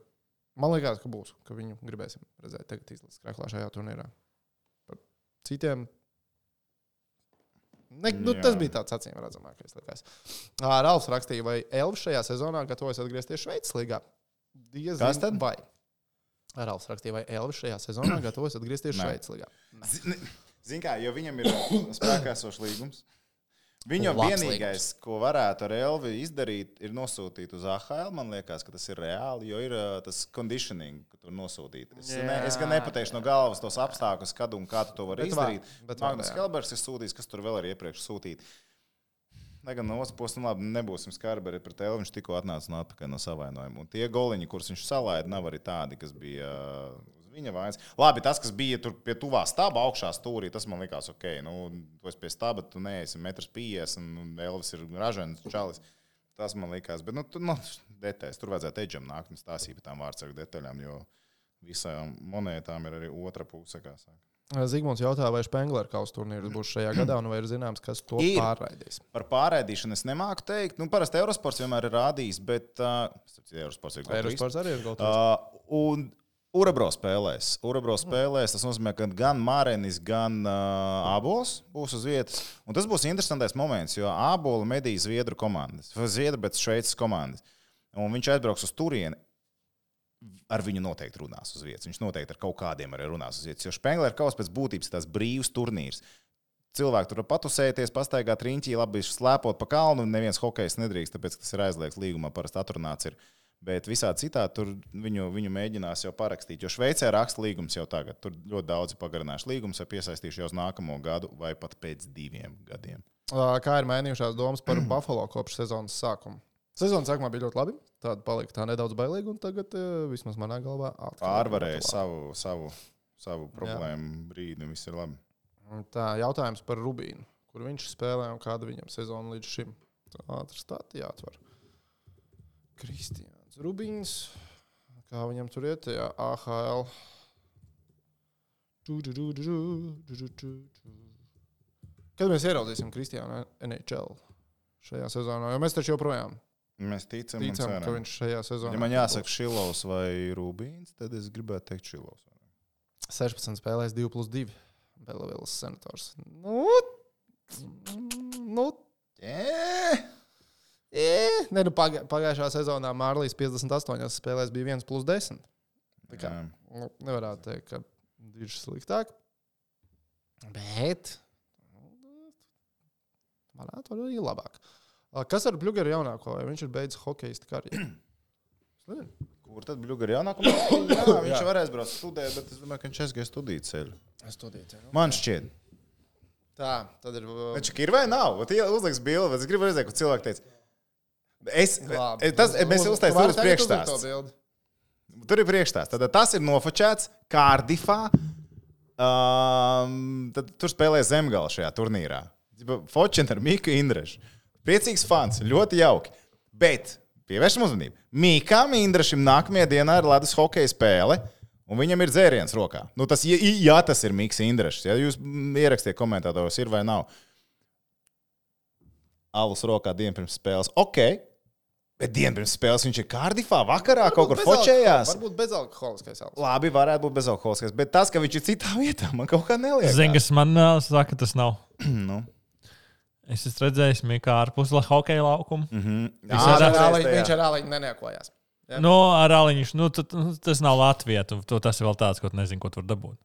man liekas, ka būs, ka viņu gribēsim redzēt tagad izlases krāklā šajā turnīrā. Par citiem. Ne, nu, tas bija tāds acīm redzamākais. Ralfs rakstīja, vai Elvis šajā sezonā gatavojas atgriezties Šveices līgā. Diezin Kas tad? Vai? Ralfs rakstīja, vai Elvis šajā sezonā gatavojas atgriezties. Šveices līgā. Ziniet, kā, jo viņam ir spēkā esošs līgums. Viņa Labs vienīgais, ko varētu ar Elvi izdarīt, ir nosūtīt uz AHL. Man liekas, ka tas ir reāli, jo ir uh, tas conditioning, ka tur nosūtīt. Es, ne, es gan Jā, nepateikšu no galvas tos apstākļus, kad un kā tu to vari Bet var, izdarīt. bet var, Magnus jā. Helbergs ir sūtījis, kas tur vēl ir iepriekš sūtīt. Lai gan no otras puses, nu labi, nebūsim skarberi pret Elvi. Viņš tikko atnāca no atpakaļ no savainojuma. Un tie goliņi, kurus viņš salaida, nav arī tādi, kas bija uh, viņa vainas. Labi, tas, kas bija tur pie tuvā stūra, augšā stūrī, tas man likās ok. Nu, tu esi pie stūra, tu neesi 1,50 m, un Elvis ir ražants, čalis. Tas man likās, bet nu, tu, nu, detaļas tur vajadzētu eģam nākt un stāstīt par tām vārdsargu detaļām, jo visām monētām ir arī otra puse. saka. Zigmunds jautā, vai Spengler kausa turnīrs būs šajā gadā, un vai ir zināms, kas to Ir. pārraidīs. Par pārraidīšanu es nemāku teikt. Nu, parasti Eurosports vienmēr ir rādījis, bet uh, Eurosports ir Eirosports arī ir kas. Uh, un Urabro spēlēs. Urabro spēlēs. Tas nozīmē, ka gan Mārenis, gan uh, Abols būs uz vietas. Un tas būs interesants moments, jo Abola medīja Zviedru komandas. Vai Zviedru, bet Šveices komandas. Un viņš aizbrauks uz turieni. Ar viņu noteikti runās uz vietas. Viņš noteikti ar kaut kādiem arī runās uz vietas. Jo Spēnglera kausa pēc būtības ir tas brīvs turnīrs. Cilvēki tur var patusēties, pastaigāt riņķī, labi slēpot pa kalnu. Neviens hokejs nedrīkst, tāpēc tas ir aizliegts līgumā. Parasti atrunāts ir. Bet visā citā tur viņu, viņu mēģinās jau parakstīt. Jo Šveicē raksta līgums jau tagad. Tur ļoti daudzi pagarinājuši līgumus, vai piesaistījuši jau uz nākamo gadu, vai pat pēc diviem gadiem. Kā ir mainījušās domas par Buffalo kopš sezonas sākuma? Sezonas sākumā bija ļoti labi. Tāda palika tā nedaudz bailīga, un tagad vismaz manā galvā Pārvarēja savu, savu, savu problēmu brīdi, un viss ir labi. Tā jautājums par Rubīnu, kur viņš spēlē un kāda viņam sezona līdz šim. Ātrs tā jāatver. Kristians Rubīns, kā viņam tur iet, jā, AHL. Kad mēs ieraudzīsim Kristiānu NHL šajā sezonā, jo mēs taču joprojām Mēs ticam, ticam ka viņš šajā sezonā. Ja man jāsaka, Šilovs vai Rūbīns, tad es gribētu teikt, Šilovs. 16 spēlēs 2 plus 2. Belavils senators. Nu, nu ne, nu pagā, pagājušā sezonā Mārlīs 58 spēlēs bija 1 plus 10. Tā kā, nu, nevarētu teikt, ka ir sliktāk. Bet nu, varētu arī labāk. Kas ar Bluegeru jaunāko? Viņš ir beidzis hokeja karjeru? Kur tad Bluga ir jaunākā? Jā, viņš Jā. varēs braukt studēt, bet es domāju, ka viņš aizgāja studiju ceļu. To dīju. Man šķiet. Tā, tad ir. ā, Taču ir vai nav? Uzliks bildi, bet es gribu redzēt, ko cilvēki teica. Es, labi. tas, mēs Uz- uztaisām tu vari uz tagad uzlikt to priekšstāstu. bildi? Tur ir priekšstāsts. Tad tas ir nofočēts Kārdifā. Um, tad tur spēlē zemgala šajā turnīrā. Fočina ar Miku Indrešu. Priecīgs fans, ļoti jauki. Bet pievēršam uzmanību. Mikam Indrašam nākamajā dienā ir Latvijas hokeja spēle. Un viņam ir dzēriens rokā. Nu, tas, ja, ja tas ir Mikls Indrašs, ja jūs ierakstiet komentāros, ir vai nav. Alus rokā dienu pirms spēles. Ok, bet dienu pirms spēles viņš ir Kārdifā, vakarā kaut kur Varbūt bezalko- Varbūt bezalkoholiskais. Labi, varētu būt bezalkoholiskais, bet tas, ka viņš ir citā vietā, man kaut kā neliekas. Zini, kas man uh, saka, tas nav. nu. Es esmu redzējis, kā ārpus la hokeja laukuma. mm -hmm. Ir ar Jā, āliņu- Viņš ar āliņu nenēkojās. Jā. Nu, ar aliņu, nu, nu, tas nav Latvija. Tu, tu, tas ir vēl tāds, ko tu nezini, ko tur dabūt.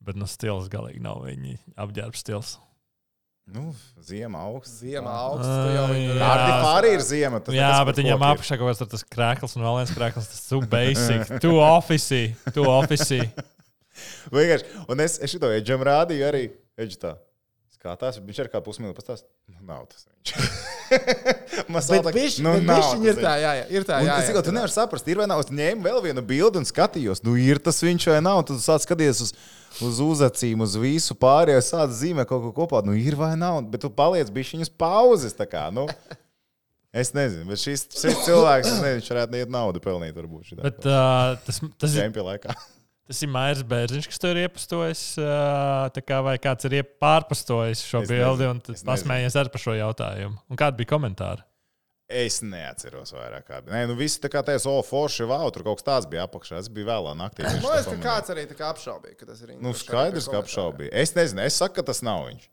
Bet, nu, stils galīgi nav viņa apģērbs stils. Nu, ziema augsts. Ziemā augsts. Jā. Kārdifā arī ir ziema. tas Jā, bet viņam apakšā kaut kas tāds krēkls un vēl viens krēkls. Tas ir basic, tu office, tu office. Vienkārši. Un es, es šito ieģam rādīju arī. Viņš tā. Skatās, viņš ir kā pusmīlis pastāst. Nu, nav tas viņš. Bet sāta, viņš nu, tas ir tā, jā, jā, ir tā, Un jā. es jā, tikai tu jā. nevari saprast, ir vai nav. Es ņēmu vēl vienu bildi un skatījos, nu, ir tas viņš vai nav. Tad sāc skatīties uz, uz uzacīm, uz visu pārējo, sāc zīmēt kaut ko kopā. Nu, ir vai nav. Bet tu paliec bija viņas pauzes. tā Kā, nu. Es nezinu, bet šis, šis cilvēks, es nezinu, viņš varētu iet naudu pelnīt. Varbūt šitā. Bet uh, tas, tas, ir, Čempionā laikā. Tas ir Mairs Bērziņš, kas tur ir iepastojis. Kā vai kāds ir pārpastojis šo Es bildi nezinu, un pasmējies arī par šo jautājumu. Un kādi bija komentāri? Es neatceros vairāk. Kādu. Nē, nu viss tā kā teica, o, forši, wow, tur kaut kas tāds bija apakšā. Es biju vēlā naktī. Man liekas, ka kāds arī tā kā apšaubīja, ka tas ir Nu, Ingūns skaidrs, ka apšaubīja. Es nezinu, es saku, ka tas nav viņš.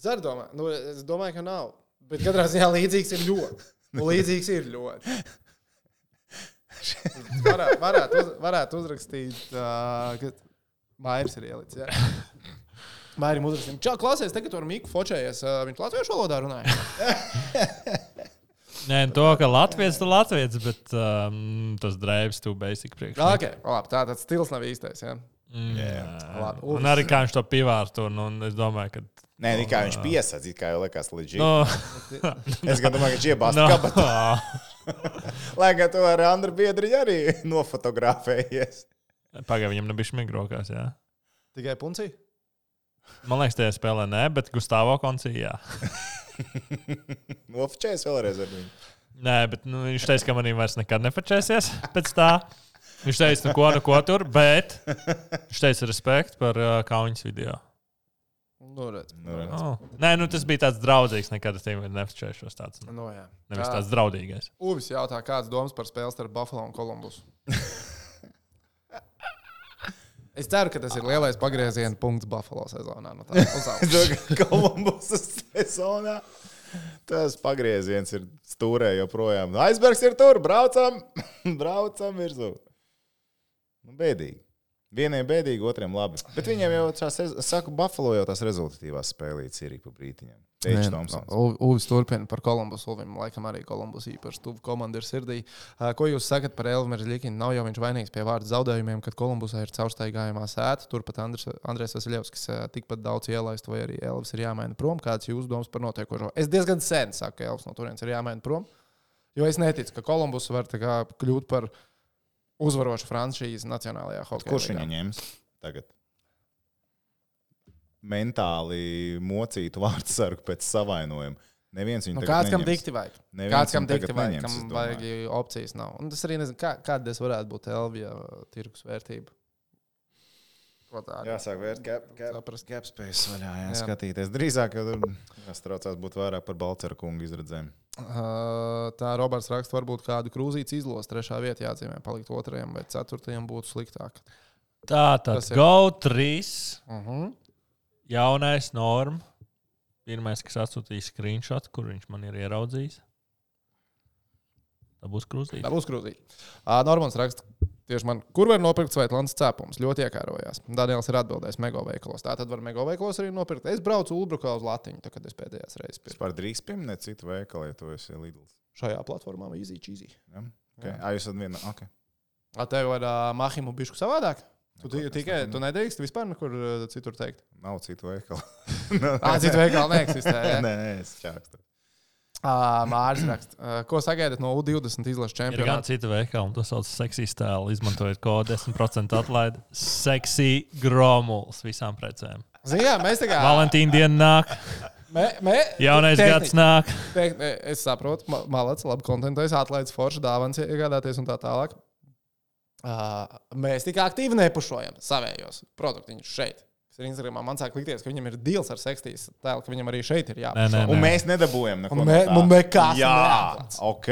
Zar domā, nu, es domāju, ka nav. Bet katrā ziņā līdzīgs ir ļoti. Nu, līdzīgs ir ļoti. Varētu, varētu, uz, varētu uzrakstīt, uh, ka Mairis ir ielicis. Ja? Mairim uzrakstīt. Čau, klausies, tagad tur Miku fočējies. Uh, viņš latviešu valodā runāja. Nē, to, ka Latvijas ir Latvijas, bet um, tas drēbes tu basic priekšā. okay, labi, tā tāds stils nav īstais. Ja? Mm, Jā. Labi, Un arī kā viņš to pivārtu, un, un es domāju, ka. Nē, tā kā viņš piesaistās, it kā jau liekas līdzīgs. No, Es gan domāju, ka viņš iebāzt no, kabatā. Lai gan to ar Andru Biedriņu arī nofotografējies. Pagaidām, viņam nebija šmigrokās. Jā. Tikai puncija. Man liekas, tajā spēlē nē, bet Gustavo koncijā. Nofčēs vēlreiz ar viņu. Nē, bet nu, viņš teica, ka manī vairs nekad nepačēsies pēc tā. Viņš teica, nu ko, nu ko tur, bet viņš teica respekt par uh, kauņas video. Nu, redz. Nu, redz. Oh. Nē, nu tas bija tāds draudzīgs, nekad es tev nepačēšos tāds. Nu, jā. Nevis Jā. tāds draudīgais. Uvis jautā, kāds domas par spēli starp Buffalo un Kolumbusu? Es ceru, ka tas ir lielais pagrieziena punkts Buffalo sezonā. No ka Kolumbusas sezonā tas pagrieziens ir stūrē joprojām. Aizbergs ir tur, braucam, braucam virsū. Nu, bēdīgi. Vieniem bēdīgi, otriem labi. Bet viņiem jau tās, es saku, Buffalo jau tās rezultatīvās spēlītas ir ik pa Tomsons. Uvis turpina par Kolumbus. Ulvim laikam arī Kolumbus īpaši tuvu komanda ir sirdī. Ko jūs sakat par Elviru Zlikinu? Nav jau viņš vainīgs pie vārdu zaudējumiem, kad Kolumbusā ir caurstaigājumā sēta. Turpat Andrēs Vasiljevskis tikpat daudz ielaist, vai arī Elvis ir jāmaina prom. Kāds ir jūsu domas par notiekošo? Es diezgan sen saku, ka Elvis no turienes ir jāmaina prom. Jo es neticu, ka Kolumbus var tā kļūt par uzvarošu franšīzi Nacionālajā hokeja. Kurš viņu ņems tagad? Mentāli mocītu vārdu sargu pēc savainojuma. Neviens viņu Nu, kāds kam dikti vajag? Neviens Kāds kam dikti vajag? neņems, Kam vajag opcijas nav. Un es arī nezinu, kā, kāda tas varētu būt Elvija tirgus vērtība. Jāsāk vērt Saprast. capspējas vaļā, jā, Jā. skatīties. Drīzāk jau tur jāstraucās būt vairāk par Balceru kungu izredzēm. Uh, tā Roberts raksta, varbūt kādu krūzītes izlos trešā vietā jāatzīmē, palikt otrajam vai ceturtajam būtu sliktāk. Tā tad ir- Go 3, Uh -huh. jaunais norma. Pirmais, kas atsūtīs screenshot, kur viņš man ir ieraudzījis. Tā būs krūzīte. Tā būs krūzīte. Uh, Normāls raksta, tieši man, kur var nopirkt Svētlānas cēpumus. Ļoti iekārojās. Daniels ir atbildējis Mego veikalos. Tā tad var Mego veikalos arī nopirkt. Es braucu Ulbrukā uz Latviju, kad es pēdējās reizes pirku. Vispār drīkst pieminēt citu veikalu, ja tu esi Lidls. Šajā platformā vai Easy Cheesy. Ja? Okay. Jā. Jūs esat viena. Okay. A tev ir uh, mahimu bišku savādāk? Tu Neko, tikai, tu nedrīkst vispār nekur citur teikt. Nav citu veikalu. Ah, citu veikalu neeksistē. nē, Ja? nē, es čākstu. Uh, Mārcis raksta, uh, ko sagaidat no U20 izlases gan čempionāta? cita veikala, un to sauc par seksiju stēlu. Izmantojot kodu 10% atlaidi. Seksija gromuls visām precēm. Zinām, mēs tā kā. Valentīna diena nāk, Mē, mē, jaunais tehnika- gads nāk. Tehni- Es saprotu, ma- malāts, labi kontentēs, atlaides forši, dāvāns iegādāties un tā tālāk. Uh, mēs tik aktīvi nepušojam savējos produktiņus šeit. Ir Instagramā, man sāk likties, ka viņam ir deals ar sekstīs tēlu, ka viņam arī šeit ir nē, Un nē. mēs nedabūjam neko no mē- tā. nu, nekas Jā, neatklāts. ok.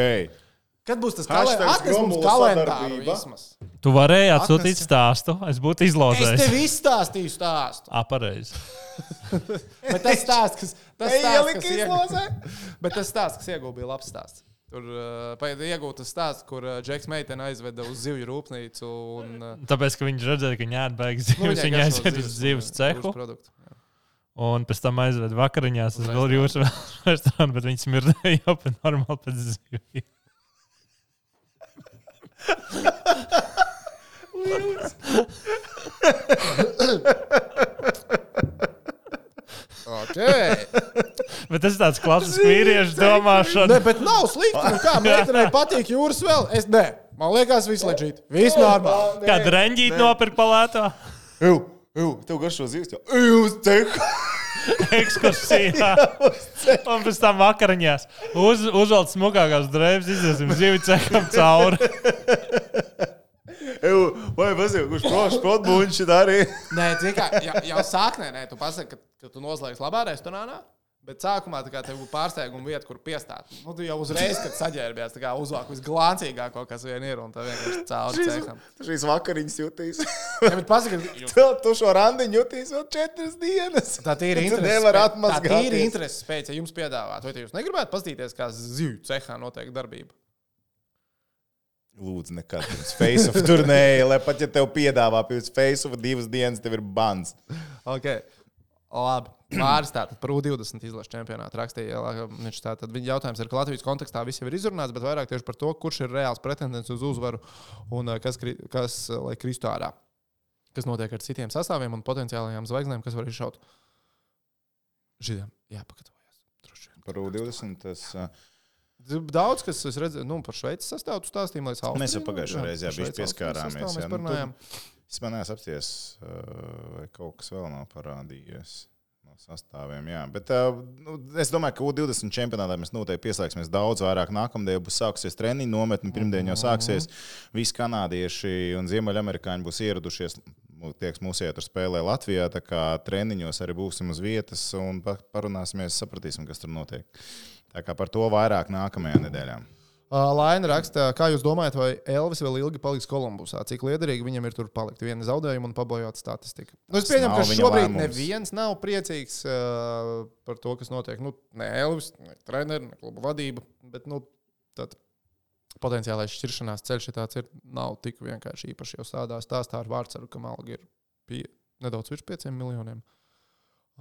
Kad būs tas kalendārs? Mums. Tu varēji atsūtīt stāstu. Es būtu Es izlozējis. tev izstāstīju stāstu. Apareizi. Bet tas stāsts, kas, tas stāsts, kas? Bet tas stāsts, kas iegūta, bija labs stāsts. Tur uh, iegūta stāsts, kur uh, Džeks meitene aizveda uz zivju rūpnīcu. Un, uh, Tāpēc, ka viņš redzēja, ka viņa atbeigas nu, zivs, viņa garšo aiziet uz zivs, uh, cehu. produktu. Jā. Un pēc tam aizved vakariņās uz vēl jūsu restorānu, bet viņi smirdēja jau pēc normāli pēc zivju. Okay. Bet tas ir tāds klasisks vīriešu domāšana. Ne, bet nav slikti. Nu, kā meitenei patīk jūras vēl? Es ne. Man liekas, viss leģīt. Viss normāli. Kā drēņģīt nopirkt palētā? Jū, jū, tev garšo zivs. jau. Jū, cehu. Ekskursijā. Un pēc tam vakariņās. Uz, uzvelk smukākās drēbes, iziesim zivju cekam cauri. Jū, vai mazliet, kurš prošs potbuņš ir arī? Nē, zini kā, jau, jau sāknē, nē, tu pasaki, ka, ka tu noslēgsi labā restorānā. Bet sākumā tā kā tev būtu pārsteiguma vieta, kur piestāt. Nu, tu jau uzreiz, kad saģērbies, tā kā uzvāk visglāncīgāko, kas vien ir, un tā vienkārši cauri ceham. Šīs vakariņas jutīs. Ja, bet pasaki, ka Tu, tu šo randiņu jutīs vēl četras dienas. Tā ir nevari spēj- atmazgāties. Tā ir interese spēja, ja jums piedāvāt. Vai jūs negribētu paskatīties, kā zivju cehā notiek darbība? Lūdzu, nekad pirms face-off turnēja, lai pat ja tev piedāvā pirms face-off divas dienas, tev ir bans. Okay. Labi. Māris tātad par U20 izlases čempionātu rakstīja. Viņš tātad viņa jautājums ir, ka Latvijas kontekstā viss jau ir izrunāts, bet vairāk tieši par to, kurš ir reāls pretendents uz uzvaru un eh, kas, kas eh, lai kristu ārā. Kas notiek ar citiem sastāviem un potenciālajām zvaigznēm, kas var izšaut. Židiem jāpagatavojas. Par U20 tas. uh, Daudz, kas es redzēju, nu, par Šveices sastāvu tu stāstīji, lai es Mēs jau pagājušajā reizē Šveices pieskārāmies, jā, nu, parunājām. Es man neesmu apsties, vai kaut kas vēl nav parādījies. no Sastāviem, jā. Bet, nu, es domāju, ka U20 čempionātā mēs noteikti pieslēgsimies daudz vairāk. Nākamā dienā būs sākusies treniņu nometne, pirmdien jau sāksies. Visi kanādieši un ziemeļamerikāņi būs ieradušies. Tie, kas mūsu ietver spēlē Latvijā, tā kā treniņos arī būsim uz vietas un pa- parunāsimies, sapratīsim, kas tur notiek. Tā kā par to vairāk nākamajā nedēļā. Laina raksta, kā jūs domājat, vai Elvis vēl ilgi paliks Kolumbusā? Cik liederīgi viņam ir tur palikt? Viena zaudējuma un pabojāta statistika. Nu, es pieņemu, ka šobrīd lēmums. neviens nav priecīgs uh, par to, kas notiek. Nu, ne Elvis, ne treneris, ne kluba vadība. Bet nu, tad potenciālais šķiršanās ceļš, ja tāds ir, nav tik vienkārši īpaši. Jo tādā stāstā ar vārdsvaru, ka alga ir pie, nedaudz virs 5 miljoniem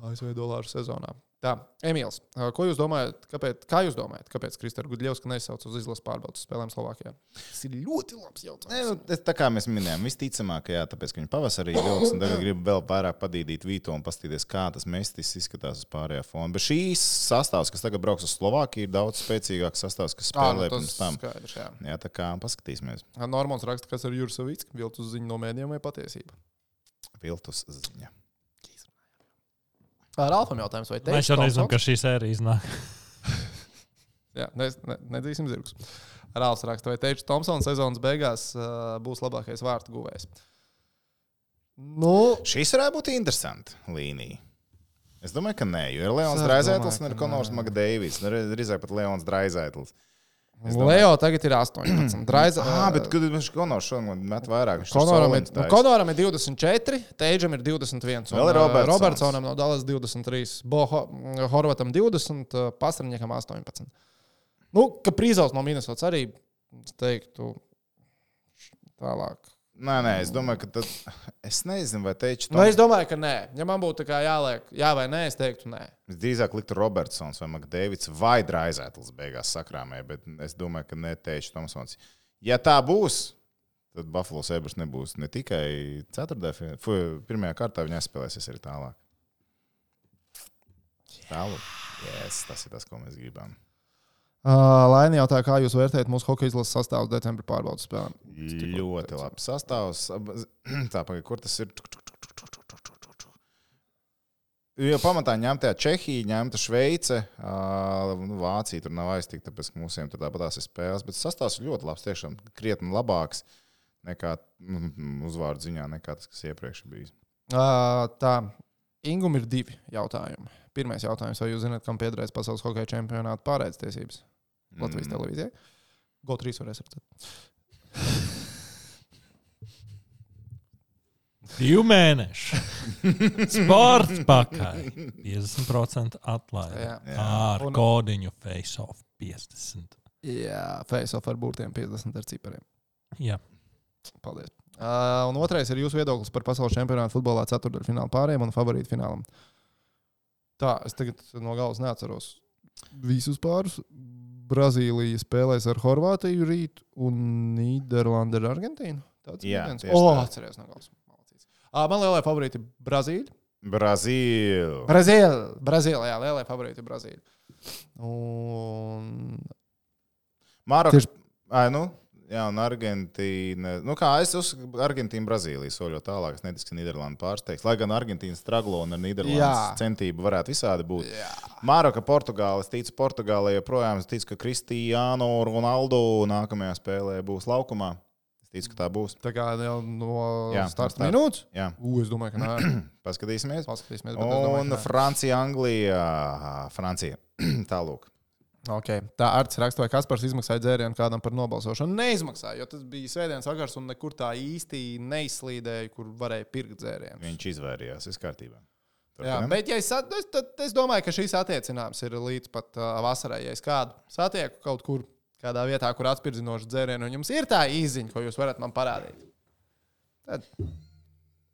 ASV dolāru sezonā. Tā, Emīls, ko jūs domājat? Kāpēc, kā jūs domājat, kāpēc Kristēns Gudļevs nesauc uz izlases pārbaudas spēlēm Slovākijā? Tas ir ļoti labs jautājums. nu, es- tā kā mēs minējām, visticamāk, jā, tāpēc, ka viņi pavasarī vilks un tagad grib vēl vairāk padīdīt Vīto un paskatīties, kā tas mestis izskatās uz pārējā fona. Bet šīs sastāvs, kas tagad brauks uz Slovākiju, ir daudz spēcīgāks sastāvs, kas nu, spēlē tas pirms tam. skaidrs, jā. Jā, tā kā paskatīsimies. Normāls raksta, kas ir Juris Savits, viltus ziņu no mēdījiem vai patiesība. Viltus ziņa. Ar Alfam jautājums, vai Mēs jau nezinām, ka šī sērija iznāk. Jā, ne, ne, nedzīsim zirgus. Rāls raksta, vai teicu, Tomsons sezonas beigās uh, būs labākais vārtu guvējs. Nu, Šis varētu būt interesants līnija. Es domāju, ka nē, jo ir Leons domāju, un ir Konors nē. Magdeivis. Drīzāk pat Leons Draizētls. Es domāju- Leo tagad ir 18. Draiza, Ah, bet kad viņš Konors šodien met vairāk, viņš tur Konoram ir, nu. Konoram ir 24, Teidžam ir 21. Vēl ir un, Robertsons. Robertsonam no Dallas 23, Boho, Horvatam 20, uh, Pasarņiekam 18. Nu, ka Prīzaus no Minnesotas arī, es teiktu, tālāk. Nē, nē, es domāju, ka tad. Es nezinu, vai teicu, Nu, es domāju, ka nē. Ja man būtu jāliek, jā vai nē, es teiktu nē. Es drīzāk liktu Robertsons vai Makdēvids vai Draizētls beigās sakrāmē, bet es domāju, ka neteicu Tomsons. Ja tā būs, tad Buffalo Sabres nebūs ne tikai ceturtajā, fu, pirmajā kārtā, viņi spēlēsies arī tālāk. Tālāk. Yes, tas ir tas, ko mēs gribam. Laini jautā, kā jūs vērtējat mūsu hokeja izlases sastāvu decembra pārbaudas spēlēm? Ļoti labi sastāvs. Tā, pagaid, kur tas ir? Jo pamatā ņemta Čehija, ņemta Šveice, nu, Vācija tur nav aiztikta, tāpēc ka mums tur tāpatās ir spēles. Bet sastāvs ir ļoti labs, tiešām krietni labāks nekā nu, uzvārdu ziņā, nekā tas, kas iepriekš bijis. Tā, Ingūna ir divi jautājumi. Pirmais jautājums, vai jūs zināt, kam piederēs pasaules hokeja čempionāta pārēdes tiesības? Latvijas Mm. televīzijai. GO3 varēs redzēt. Divu mēnešu. Sports pakaļ. 50% atlaide. Jā. Jā. Ar Un- kodiņu face-off 50. Jā, face-off ar burtiem 50 ar cipariem. Jā. Paldies. Uh, un otrais ir jūsu viedoklis par pasaules čempionātu futbolā ceturdaļfināla pārējiem un favorītu finālam. Tā, es tagad no galvas neatceros visus pārus. Brazīlija spēlēs ar Horvātiju rīt un Nīderlanda ar Argentīnu. Tāds Jā, viens. O, atceries no galvas. Man lielai favorīti ir Brazīlija. Brazīlija. Brazīlija, Brazīlija, jā, lielai favorīti ir Brazīlija. Un Maroka. Tieši- Ai, nu, jā, un Argentīna. Nu, kā es uzskatu, Argentīna, Brazīlija soļo tālāk. Es neticu, ka Nīderlanda pārsteigs. Lai gan Argentīna straglo un ar Nīderlandes centību varētu visādi būt. jā, Maroka, Portugāla. Es ticu, Portugālē joprojām. Es ticu, ka Kristiāno Ronaldo nākamajā spēlē būs laukumā. Es ticu, ka tā būs. tā kā jau no Jā, starta no starta. minūtes. Jā, U, es domāju, ka nē. paskatīsimies. Paskatīsimies, bet es domāju, Un nē. Francija, Anglija. Francija. Tālūk. Okay. Tā Arts raksta, vai Kaspars izmaksāja dzērienu kādam par nobalsošanu. Neizmaksāja, jo tas bija svētdienas vakars un nekur tā īsti neizslīdēja, kur varēja pirkt dzērienu. Viņš izvairījās. Viss kārtībā. Jā, bet ja es, es, tad, es domāju, ka šīs attiecināms ir līdz pat uh, vasarai. Ja es kādu satieku kaut kur, kādā vietā, kur atspirdzinoši dzērienu, un jums ir tā īziņa, ko jūs varat man parādīt, tad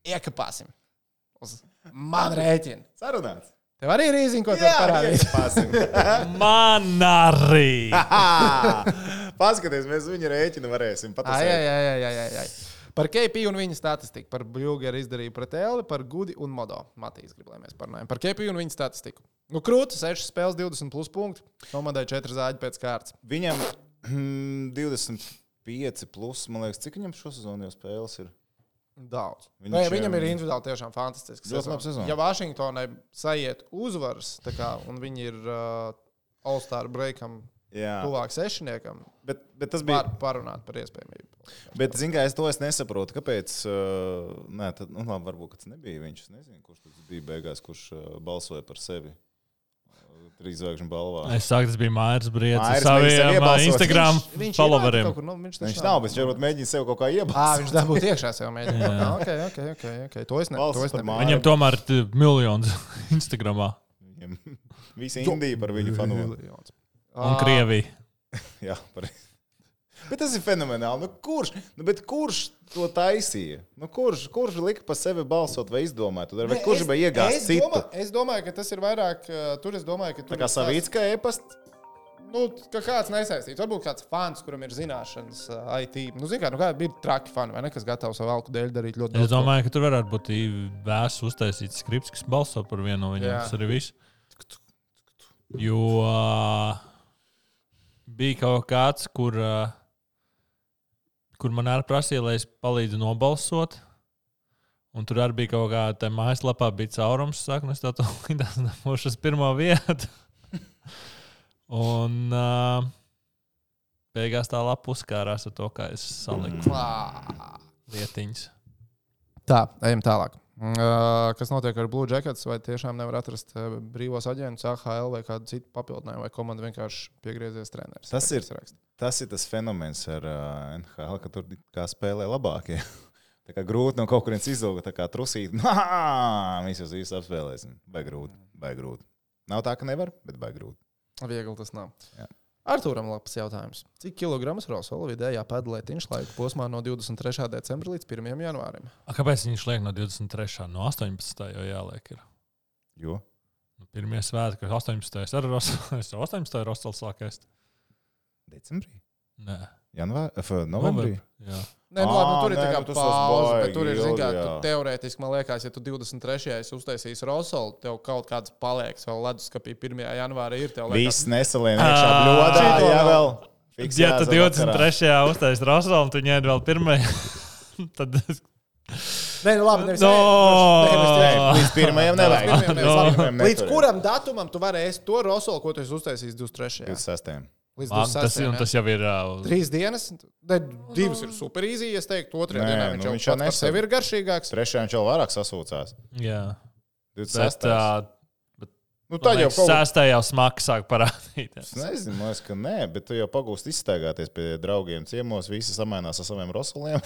iekapāsim uz manu rēķinu. Sarunāts. Tev arī ir īziņa, ko tu iekāpāsim. Man arī! Paskaties, mēs viņu rēķinu varēsim pateikt. ai, ai, ai, ai, ai. Par KP un viņa statistiku, par Bluegeru izdarīju pret Elvi, par Gudi un Modo. Matīs grib, lai mēs parunājam par KP un viņa statistiku. Nu, krūti, 6 spēles, 20 plus punktu. Nomādēja 4 zāģi pēc kārtas. Viņam mm, 25, plus, man liekas, cik viņam šosezonā jau spēles ir? Daudz. Viņš, Nē, viņam ir individuāli tiešām fantastisks. ļoti laba sezona. Ja Vašingtonai sajiet uzvaras, kā, un viņi ir uh, All-Star breakam Jā, tuvāk sešniekam, bet, bet tas bija. var parunāt par iespējamību. Bet, zināmā mērā, es to es nesaprotu. Kāpēc? Uh, nē, tad, nu, labi, varbūt tas nebija viņš. Es nezinu, kurš tas bija beigās, kurš uh, balsoja par sevi. Trīs zvaigžņu balvā. Es saku, tas bija Mairs Briedis. Ar mēģina saviem. Instagram Viņš- viņš followeriem. kur, nu, viņš, Viņš nav, bet viņš varbūt mēģina sev kaut kā Ā, iebalsot. viņš dabūja iekšā sev mēģināt. Jā. Ok, ok, ok. okay. To es, ne, Valsts to es par nebiju. māju. Viņam tomēr ir miljonus Instagramā Viņam Visa Indija par viņu fanu. Un Krievija. Jā, pareizi. Bet tas ir fenomenāli. Nu, kurš, nu, bet kurš to taisīja? Nu, kurš, kurš lika pa sevi balsot vai izdomāt? Vai Nē, kurš es- bija iegājis es citu? domā- Es domāju, ka tas ir vairāk. uh, Tur es domāju, ka tur Tā kā kā e-pasta. Nu, ka kāds nesaistīts. Varbūt kāds fans, kuram ir zināšanas uh, IT. Nu, zin, kā, nu, kā bija traki fani, vai ne? Kas gatavs savu valku dēļ darīt ļoti Es daudz. ko. domāju, ka tur varētu būt vēsts uztaisīts skripts, kas balso par vienu no viņiem. Jā. Tas arī viss. Jo uh, bija kaut kāds, kur, uh, kur man arī prasīja, lai es palīdzu nobalsot. Un tur arī bija kaut kāda mājaslapā, bija caurums, saka, nu es tādu līdzi dabūšu uz pirmo vietu. Un uh, beigās tā lapa uzkārās ar to, kā es saliku Klā. lietiņas. Tā, ejam tālāk. Uh, kas notiek ar Blue Jackets? Vai tiešām nevar atrast brīvos aģentus, AHL vai kādu citu papildinājumu, vai komanda vienkārši piegriezies treneris? Tas ir- raksts. Tas ir tas fenomens ar NHL, ka tur spēlē labākie. Tā kā grūti no kaut kurienes izvilkt, tā kā trusīt. Mēs jau visu apspēlēsim. Vai grūti, vai grūti. Nav tā, ka nevar, bet vai grūti. Viegli tas nav. Jā. Arthūram labs jautājums. Cik kilogramus Rosola vidējā pedalētiņš laika posmā no 23. decembra līdz 1. janvārim? A, kāpēc viņš liek no 23. no 18. jau jāliek? Ir? Jo Nu, Pirmie svētki, kas 18. ar Rosals. 18. ar Rosals sākās. decembrī, Nē, janvārī, f- novembrī. Jā. Nē, nu, labi, nu, tur ir tā kā nu, tas pauze, bet tur ir, zin, kā, tu, teorētiski, man liekas, ja tu 23. uztaisīsi Rosolu, tev kaut kāds paliekas vēl leduskapī 1. janvārī ir. Tev liekas, Viss nesalien iekšā bļodā, jā, vēl. Fiks Ja tu jāsaka vakarā. 23. uztaisīsi Rosalu, un tu ņēmi vēl pirmajā, tad Nē, nu, labi, nevis, No! nē, līdz pirmajam nevajag. Labi. Pirmajam Līdz neturēt. kuram datumam tu vari ēst to Rosolu, ko tu esi uztaisījis 23. 26. Līdz Man, tas, 26. ir- un jā. tas jau ir. Uh, Trīs dienas, ne, divas ir super easy. Es teiktu, otrajā dienā nu, viņš jau viņš jau nesen- ir garšīgāks. Trešajā viņš vēl vairāk sasūcās. jā, 26. bet uh, Nu, tā jau kaut kā. sēstā jau smags sāk parādīties. Es nezinu, liekas, ka nē, bet tu jau pagūsti izstaigāties pie draugiem ciemos. Visi samainās ar saviem rosoliem.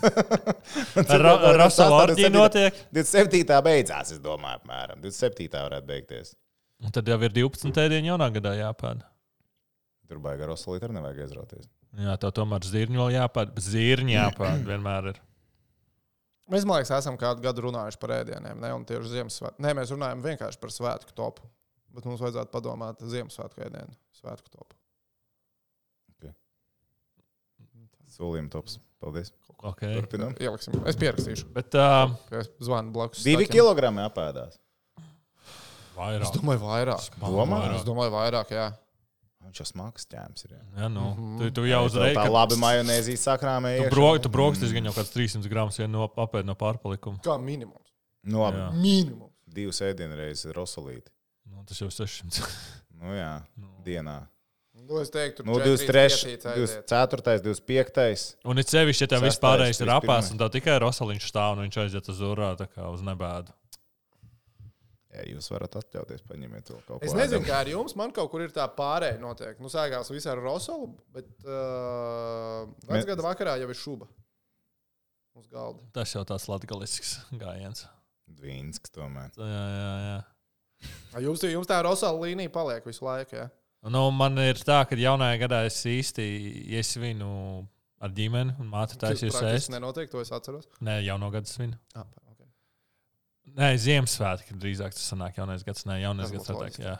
Ar Ro- ar Rosalu orģiju notiek. 27. beidzās, es domāju, apmēram. 27. varētu beigties. Un tad jau ir 12. diena jaunā gadā jāpēd. Tur baigā rosolīt arī nevajag aizrauties. Jā, tev tomēr zirņu vēl jāpēd, bet zirņu jāpēd vienmēr ir. Mēs, man liekas, esam kādu gadu runājuši par ēdieniem, ne un tieši Ziemassvētku. Nē, mēs runājam vienkārši par svētku topu. Bet mums vajadzētu padomāt par Ziemassvētku ēdienu, svētku topu. Solījuma tops. Paldies. Okay. Turpinām. Ieliksim. Es pierakstīšu, Bet uh, ka es zvanu blakus. Divi kilogrami apēdās. Es vairāk. domāju, vairāk. Domā? Es domāju, vairāk, jā. Viņš jau smags ķēmis ir. Jā. Jā, nu, Mhm. tu, tu jau uzreiz. tā labi majonēzī sakrāmē. Tu, bro, tu brokstis gan jau kāds 300 gramus ja no apēd no pārpalikuma. Kā minimums. Nu, labi. Jā. Minimums. Divas ēdienreizes rosolīti. Nu, tas jau 600. Nu jā, Nu. dienā. Nu, es teiktu, Nu, četri 23, pietīts aiziet. 24, 25. Un it sevišķi, ja tev vispārējais ir 31. apēsts, un tev tikai rosaliņš stāv un viņš aiziet uz urā, tā kā uz nebēdu. Jā, jūs varat atļauties, paņemiet to kaut ko. Es nezinu, kā ar jums. Man kaut kur ir tā pārējai notiek. Nu, sākās viss ar Rosolu, bet uh, Mēs- gada vakarā jau ir šuba uz galda. Tas jau tāds latgalisks gājiens. Dvīnsks tomēr. Jā, jā, jā. A, Jums, jums tā Rosola līnija paliek visu laiku. Ja? Nu, man ir tā, ka jaunajā gadā es īsti ja es svinu ar ģimeni, un māte taisīs praktiski ēst. nenotiek, to es atceros. Nē, jauno gadu svinu. Ah. Nē, Ziemassvētki drīzāk tas sanāk, jaunais gads. Nē, jaunais gads loģiski. Jā.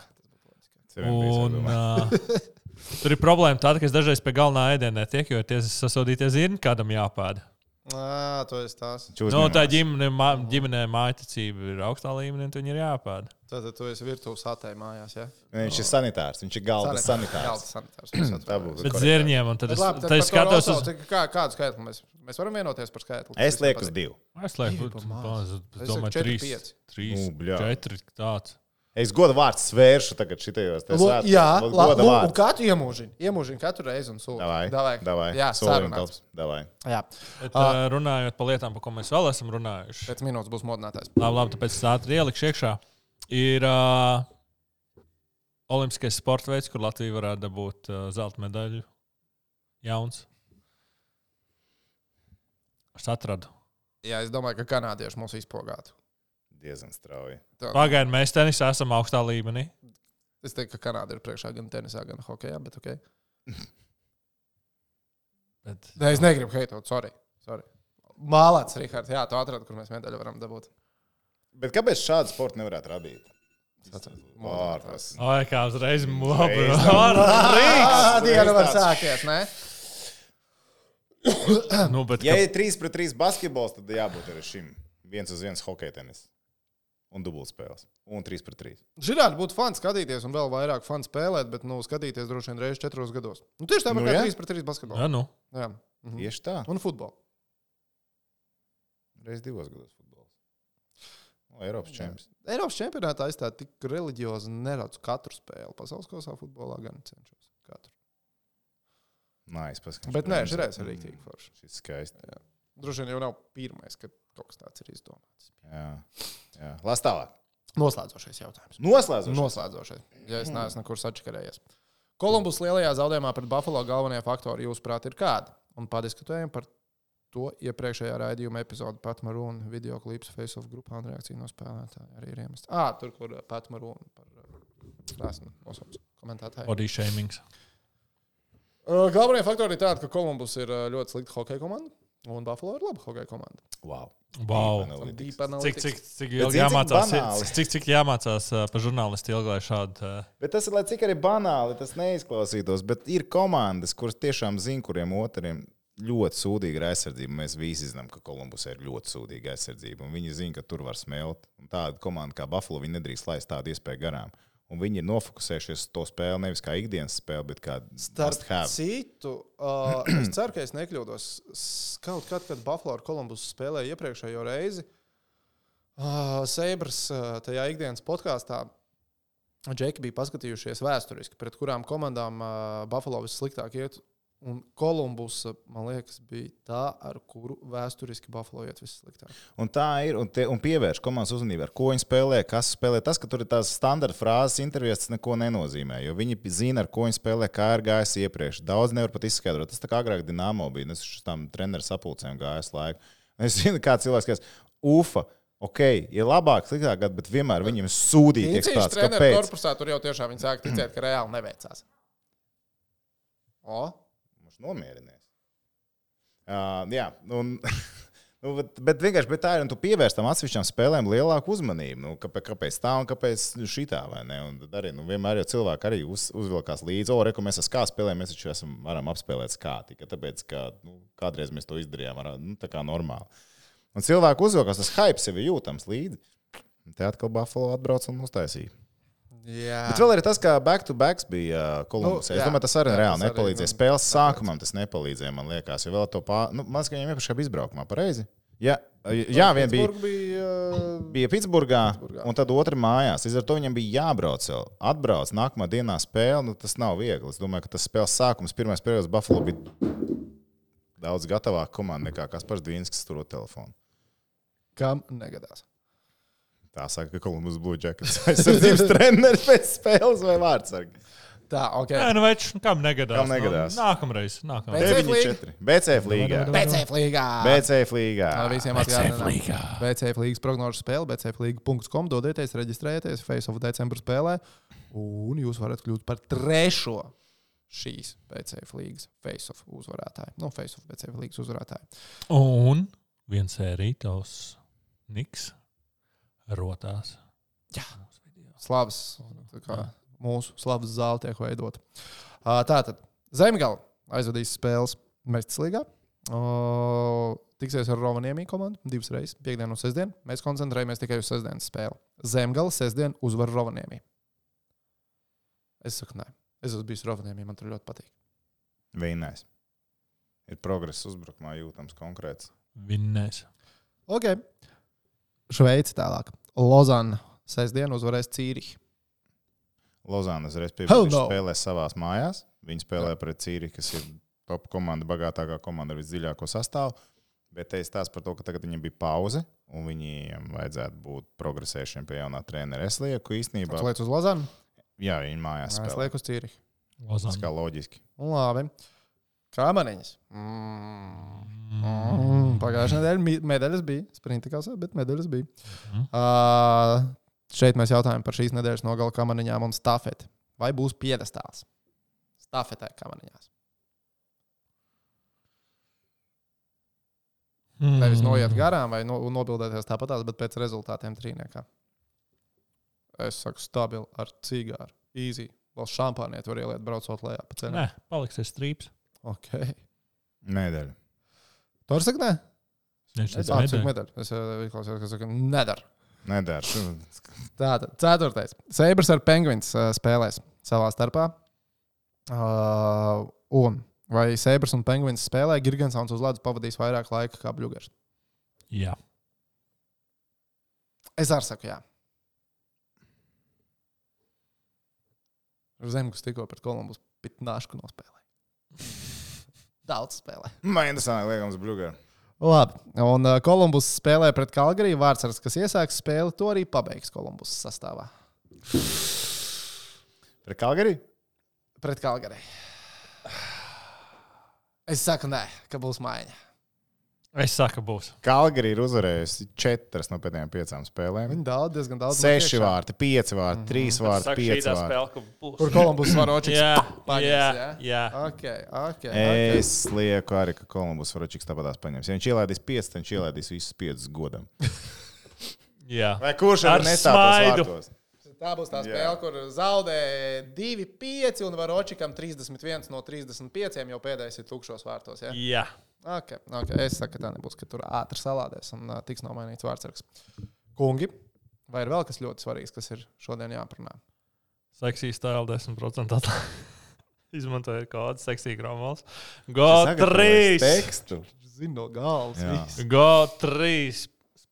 Un, uh, tur ir problēma tāda, ka es dažreiz pie galvenā ēdienā tiek, jo tie sasodītie zirņi kādam jāpāda. Nā, to es tās. Viņš No, Nu, tā ģimene, mā, ģimenē mājticība ir augstā līmenī, un viņi ir jāpāda. Tad tu esi virtuves atēj mājās. Ja? Nē, Viņš ir sanitārs, viņš ir galda Galda sanitārs. sanitārs. Tā būtu. Bet zirņiem, un tad es, labi, tad es skatos uz. Kā, kādu skaitli mēs, mēs varam vienoties par skaitli? Es lieku uz divu. Es lieku, es domāju, trīs, trīs, Nu, četri tāds. Es godu vārdu svēršu tagad šitajos. svētkos. jā, Goda labi. Un, kā tu iemūžini? Iemūžini katru reizi un sūdi. Davai, Davai. Jā, sarunāts. tops. Davai. Jā, Bet, uh, runājot par lietām, par ko mēs vēl esam runājuši. pēc minūtes būs modinātājs. Labi, labi tāpēc es ātri ielikšu iekšā. Ir uh, olimpiskais sporta veids, kur Latvija varētu dabūt uh, zelta medaļu. Jauns. Es atradu. Jā, es domāju, ka kanādieši mūs izpogātu. Diezgan strauji. Tā- Pagaidiet, mēs tenisā esam augstā līmenī. Es teiktu, ka Kanāda ir priekšā gan tenisā, gan hokeja. Bet, okay. Bet, Nē, es negribu heitot, sorry. sorry. Mālāts, Rihards, jā, tu atradi, kur mēs medaļu varam dabūt. Bet kāpēc šādu sportu nevarētu radīt? Vārtos. Oi, kā uzreiz mūžā. Tā diena var sākties, ne? nu, bet, Ja ja... ir 3 pret 3 basketbols, tad jābūt arī šim. Viens uz viens hokeja tenis. Un dubultspēles. Un 3 pret 3. Žirādi būtu fani skatīties un vēl vairāk fani spēlēt, bet nu, skatīties droši vien reizes četros gados. Nu, tieši tāpat Nu, nu, kā jā. 3 pret 3 basketbolā. ja, nu. Jā. Mhm. Tieši tā. Un futbolā. Reiz divos gados futbols. O, Eiropas čempions. Eiropas čempionātā es tā tik reliģiozi neredzu katru spēli. Pasaules kausā futbolā gan cenšos. Katru. Nē, es paskatos. Bet nē, šis ir rīktīgi forši. Šis skaisti. Droši vien jau nav pirmais, kad kaut kas tāds ir izdomāts. Jā. Jā. Lās tālāk. Noslēdzošais jautājums. Noslēdzot. Noslēdzošais, ja es neesmu nekur sačakarējies. Kolumbus lielajā zaudējumā pret Buffalo galvenie faktori, jūsuprāt, ir kādi? Un padiskutējam par to iepriekšējā raidījuma epizodē. Pat Marūna video klips Face of grupā un reakcija no spēlētāja arī ir iemesta. Ah, tur, kur uh, Pat Marūna par uh, esmu nosaucis komentētāju. Body shamings. Uh, galvenie faktori ir tādi, ka Kolumbus ir ļoti slikta hokeja komanda. Un Buffalo ir laba hokeja komanda. Wow. Wow. Cik, cik, cik Bet ilgi jāmācās, cik, cik jāmācās uh, par žurnālistu ilgi, lai šādu. Uh, Bet tas ir, lai cik arī banāli tas neizklausītos, bet ir komandas, kuras tiešām zina, kuriem otriem ļoti sūdīga ir aizsardzība. Mēs visi zinām, ka Kolumbusā ir ļoti sūdīga aizsardzība, un viņi zina, ka tur var smelt. Un tāda komanda kā Buffalo, viņi nedrīkst laist tādu iespēju garām. Un viņi ir nofokusējušies uz to spēli nevis kā ikdienas spēli, bet kā Starp citu, uh, es ceru, ka es nekļūdos. Kaut kad, kad Buffalo ar Kolumbusu spēlēja iepriekšējo reizi, uh, Seibras uh, tajā ikdienas podkāstā. Džeki bija paskatījušies vēsturiski, pret kurām komandām uh, Buffalo vissliktāk iet. Un Kolumbus, man liekas, bija tā, ar kuru vēsturiski Buffalo iet vissliktāk. Un tā ir, un, te, un pievērš komandas uzmanību, ar ko viņi spēlē, kas spēlē. Tas, ka tur ir tās standarta frāzes intervijās, tas neko nenozīmē. Jo viņi zina, ar ko viņi spēlē, kā ir gājis iepriekš. Daudz nevar pat izskaidrot. Tas tā kā agrāk Dienāmo bija, es uz tām treneru sapulcēm gājis laiku. Es zinu, kā cilvēks, kas ufa. Ok, ir labāk, sliktāk, gadu, bet vienmēr viņam ir tiek Viņš stāsts, treneru Kāpēc? korpusā tur jau tiešām viņi sāk ticēt, ka reāli neveicās. O, nomierinies. Uh, jā, un, nu, bet, bet vienkārši bet tā ir. Tu pievērsi tam atsevišķām spēlēm lielāku uzmanību. Nu, kāpēc, kāpēc tā un kāpēc šitā? Un tad arī nu, vienmēr jau cilvēki arī uz, uzvilkās līdzi. O, re, ko mēs ar kā spēlējam, mēs taču esam, varam apspēlēt kā tikai tāpēc, ka nu, kādreiz mēs to izdarījām. Ar, nu, tā kā normāli. Un cilvēku uzvilkās, tas hype sev ir jūtams līdzi. Te atkal Buffalo atbrauc un uztaisīja. Jā. Bet vēl ir tas, ka back-to-backs bija uh, Kolumbusā. Nu, es jā. domāju, tas arī Jā, reāli tas arī, nepalīdzēja. nu, Spēles sākumam tas nepalīdzēja, man liekas. Jo vēl to pār... nu, man liekas, ka viņiem iepriekš bija izbraukumā, pareizi. Jā, jā vien bija, Pittsburgh bija uh, bija Pitsburgā, Pitsburgā. un tad otra mājās. Līdz ar to viņam bija jābrauc vēl. Atbrauc nākamā dienā spēle, nu, tas nav viegli. Es domāju, ka tas spēles sākums, pirmais periods Buffalo bija daudz gatavāka komanda nekā Kaspars Dvīnskis tur uz telefonu. kam negadās. Tā saka, ka Kolumbus Blue Jackets aizsardzības treneris pēc spēles vai vārdsargi. Tā, ok. Nē, nu, več, kam negadās? Kam negadās? Nu, nākamreiz. nākamreiz. BCF 9-4. BCF līgā. BCF līgā. BCF līgā. Tā visiem atgādina. BCF līgas prognožu spēle, bcflīga.com. Dodieties, reģistrējieties Face of December spēlē, un jūs varat kļūt par trešo šīs BCF līgas Face of uzvarētāju. Nu, Face of BCF līgas uzvarētāju. Un viens sērītos Niks rotās. Jā. Slavas, tā kā mūsu slavas zāle tiek veidota. Ā, Tātad Zemgala aizvadīs spēles Mestas līgā. Ā, Tiksies ar Rovaniemi komandu divas reizes, piekdienu un sestdienu. Mēs koncentrējamies tikai uz sestdienas spēli. Zemgala sestdien uzvar Rovaniemi. Es saku, nē. Es esmu bijis Rovaniemi, man tur ļoti patīk. Vienais. Ir progress uzbrukumā jūtams konkrēts. Vinnēs. Ok. Šveice tālāk. Lozana sestdien uzvarēs Cīrihi. Lozāna uzreiz piebilst, no. spēlē savās mājās. Viņi spēlē pret Cīri, kas ir top komanda, bagātākā komanda ar visdziļāko sastāvu. Bet te ir stāsts par to, ka tagad viņiem bija pauze, un viņiem vajadzētu būt progresējušiem pie jaunā trenera. Es lieku īstenībā, Kāpēc uz Lozanu? Jā, viņi mājās Es spēlē. lieku uz Cīrihu. Tas kā loģiski. Labi. Kamaniņas. Mm. Mm. Pagājušajā nedēļā mi- medaļas bija. Sprinta kausā, bet medaļas bija. Mhm. Uh, šeit mēs jautājam par šīs nedēļas nogala kamaniņām un stafeti. Vai būs piedestāls? Stafetē kamaniņās. Nevis noiet garām vai no, nobildēties tāpatās, bet pēc rezultātiem trīniekā. Es saku, stabili ar cigāru. Easy. Vēl šampāniet var ieliet, braucot lejā pa ceļam. Nē, paliksies strīps. Ok. Medaļa. Tur saka, nē. Viņš Es teica, saku, medaļa. medaļu. Es uh, klausījos, ka saka, nedara. Nedara. Tātad, ceturtais. Seibrs ar Penguins uh, spēlēs savā starpā. Uh, un vai Seibrs un Penguins spēlē, Gigantsons uz ledus pavadīs vairāk laika kā Bluegers? Jā. Es arī saku, jā. Zemgus tikko pret Kolumbus pitnāšku nospēlēja. Daudz spēlē. Man interesanti, liekams, Brugā. Labi. Un uh, Kolumbus spēlē pret Kalgariju. Vārdsargs, kas iesāks spēli, to arī pabeigs Kolumbus sastāvā. Pret Kalgari? Pret Kalgariju. Es saku, nē, ka būs maiņa. Es saku, būs. Kalgari ir uzvarējusi četras no pēdējām piecām spēlēm. Viņi daudz, diezgan daudz. Seši vārti, pieci vārti, trīs vārti, pieci vārti. Kur Kolumbus var očiks? Jā, paņems, jā, jā? jā. Ok, ok. okay. Es lieku arī, ka Kolumbus Varočiks tāpatās paņems. Ja viņš ielaidīs pieci, tad viņš ielaidīs visus piecus godam. jā. Vai kurš Ar vārtos? Tā būs tā Jā. spēle, kur zaudē 2-5 un var očikam 31 no 35, jau pēdējais ir tukšos vārtos. Ja? jā. Okay, okay. Es saku, ka tā nebūs, ka tur ātri salādēs un uh, tiks nomainīts vārdsargs. Kungi, vai ir vēl kas ļoti svarīgs, kas ir šodien jāaprunā? Seksīs tēlā 10% atlaidi. Izmantojiet kādu seksīgu grāmatu. GO3! Tekstu! Zinu no galvas! GO3!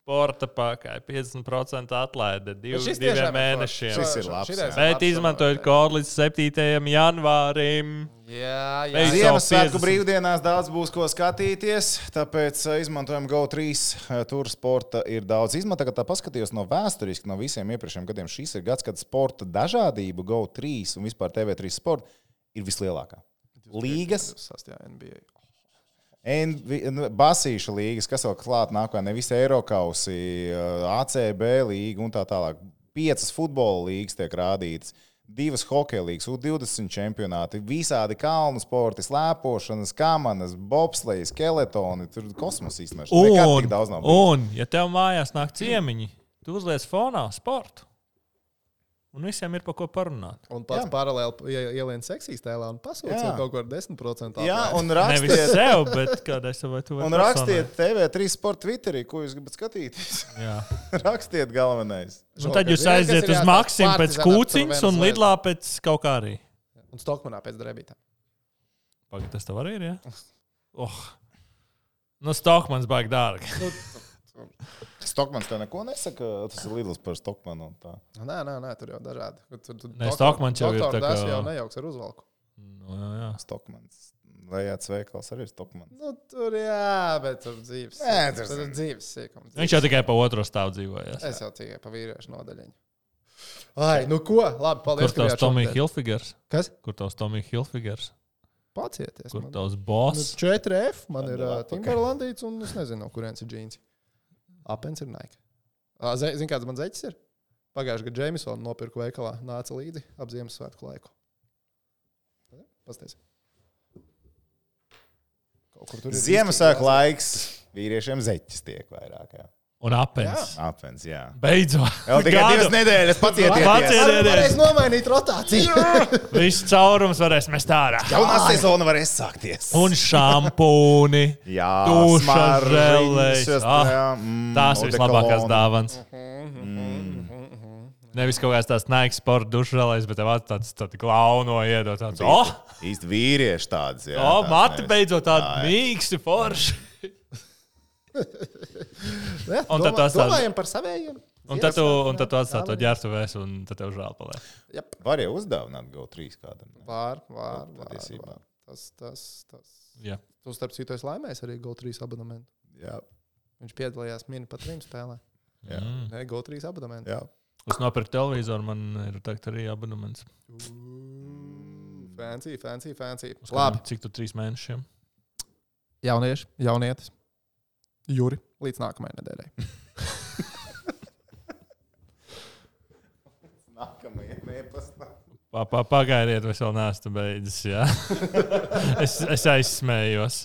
Sporta pakaļ 50% atlaide div, Bet šis diviem mēnešiem. Šis ir jā. ir Bet novērtējums. kodu līdz 7. janvārim. Jā, jā. Ziemassvētku 50. brīvdienās daudz būs ko skatīties, tāpēc uh, izmantojam GO3. uh, Tur sporta ir daudz. Izmanto, ka tā paskatījos no vēsturiski, no visiem iepriekšējiem gadiem. Šis ir gads, kad sporta dažādība GO3 un vispār TV3 sporta ir vislielākā. Līgas, 26. NBA. Basīša līgas, kas vēl klāt nākamā, nevis Eirokausi, uh, ACB līga un tā tālāk. Piecas futbola līgas tiek rādītas, divas hokeja līgas, U20 čempionāti, visādi kalnu sporti, slēpošanas, kamanas, bobslejas, skeletoni. Tur kosmos īstenībā nekad Un, un, ja tev mājās nāk ciemiņi, tu uzliec fonā sportu. Un visiem ir par ko parunāt. Un pats Jā. paralēli ie- ielien seksīs tēlā un pasūta Jā. kaut ko ar 10%. Jā, atlaidi. un Nevis rakstiet, sev, bet kādai savai tuvai un personai. rakstiet TV3 sporta Twitterī, ko jūs gribat skatīties. Jā. rakstiet galvenais. Un tad jūs aiziet uz? Maksimu pēc kūciņas un. Lidlā pēc kaut kā arī. Un Stokmanā pēc drebītā. Pagaid, tas tev arī ir, jā? Oh. Nu, Stokmans baigi dārgi. Stokmans tev neko nesaka, tas ir Lidls par Stokmanu. un tā. Nē, nē, nē, tur jau dažādi. Tur, tur, Nē, Stokmans jau ir tā Tas kā- jau nejauks ar uzvalku. Nu, jā, jā. Stokmans. Lejāts veikals arī ir Stokmans. Nu, tur jā, bet tur dzīves. Nē, tur, tur dzīves sīkums. Viņš jau tikai pa otro stāvu dzīvojas. Es jau tikai pa vīriešu nodaļiņu. Ai, nu ko? Labi, Kur paldies. ka tavs šodien. Hilfigers? Kas? Kur tavs Tomija Hilfigers? Pacieties. Kur man. tavs Nu, boss? 4F, man ir uh. Timberlandīts, un es nezinu, no kurienes ir džins. Apens ir Nike. Zini, kāds man zeķis ir? Pagājušajā gadā Džeimsona nopirku veikalā, nāca līdzi ap Ziemassvētku laiku. Pastāstiet. Ziemassvētku laiks vīriešiem zeķis tiek vairāk. Jā. Un apens. Apens, jā. Beidzot. Vēl tikai Gadu. divas nedēļas pacietieties. Paciet- Varbūt Varēs nomainīt rotāciju. Viss caurums varēs mest ārā. Jaunā sezona var iesākties. Un šampūni. jā, smaržas, želejas. Ah, mm, Tās ir vislabākās dāvāns. Mm. Nevis kaut kāds tāds Nike sporta dušas, bet tev tāds tāds glauno iedot. Tāds, oh, Īsti vīrieši tāds. Jā, oh mati beidzot tādi Jā, jā. Ja, Un tad domā, tāds- domājam par saviem. Un tad tu, un tad tu atstāji to ģērbtuvēs, un tad tev žēl paliek. Yep. Var jau uzdāvināt GO3 kādam. Var, var, var, Patiesībā. var. Tas, tas, tas. Jā. Tu starp citu esi laimējis arī GO3 abonementu. Jā, Viņš piedalījās mini pa trim spēlēm. Jā. Nē, GO3 abonementu. jā. Es nopirku televizoru, man ir tagad arī abonements. Fancy, fancy, fancy. Uz Labi, Cik tu trīs mēnešiem? jaunieši, jaunietis. Juri, līdz nākamajai nedēļai. Nākamajā nepastāv. Pa, pa, pagaidiet, es vēl neesmu beidzis. es, es aizsmējos.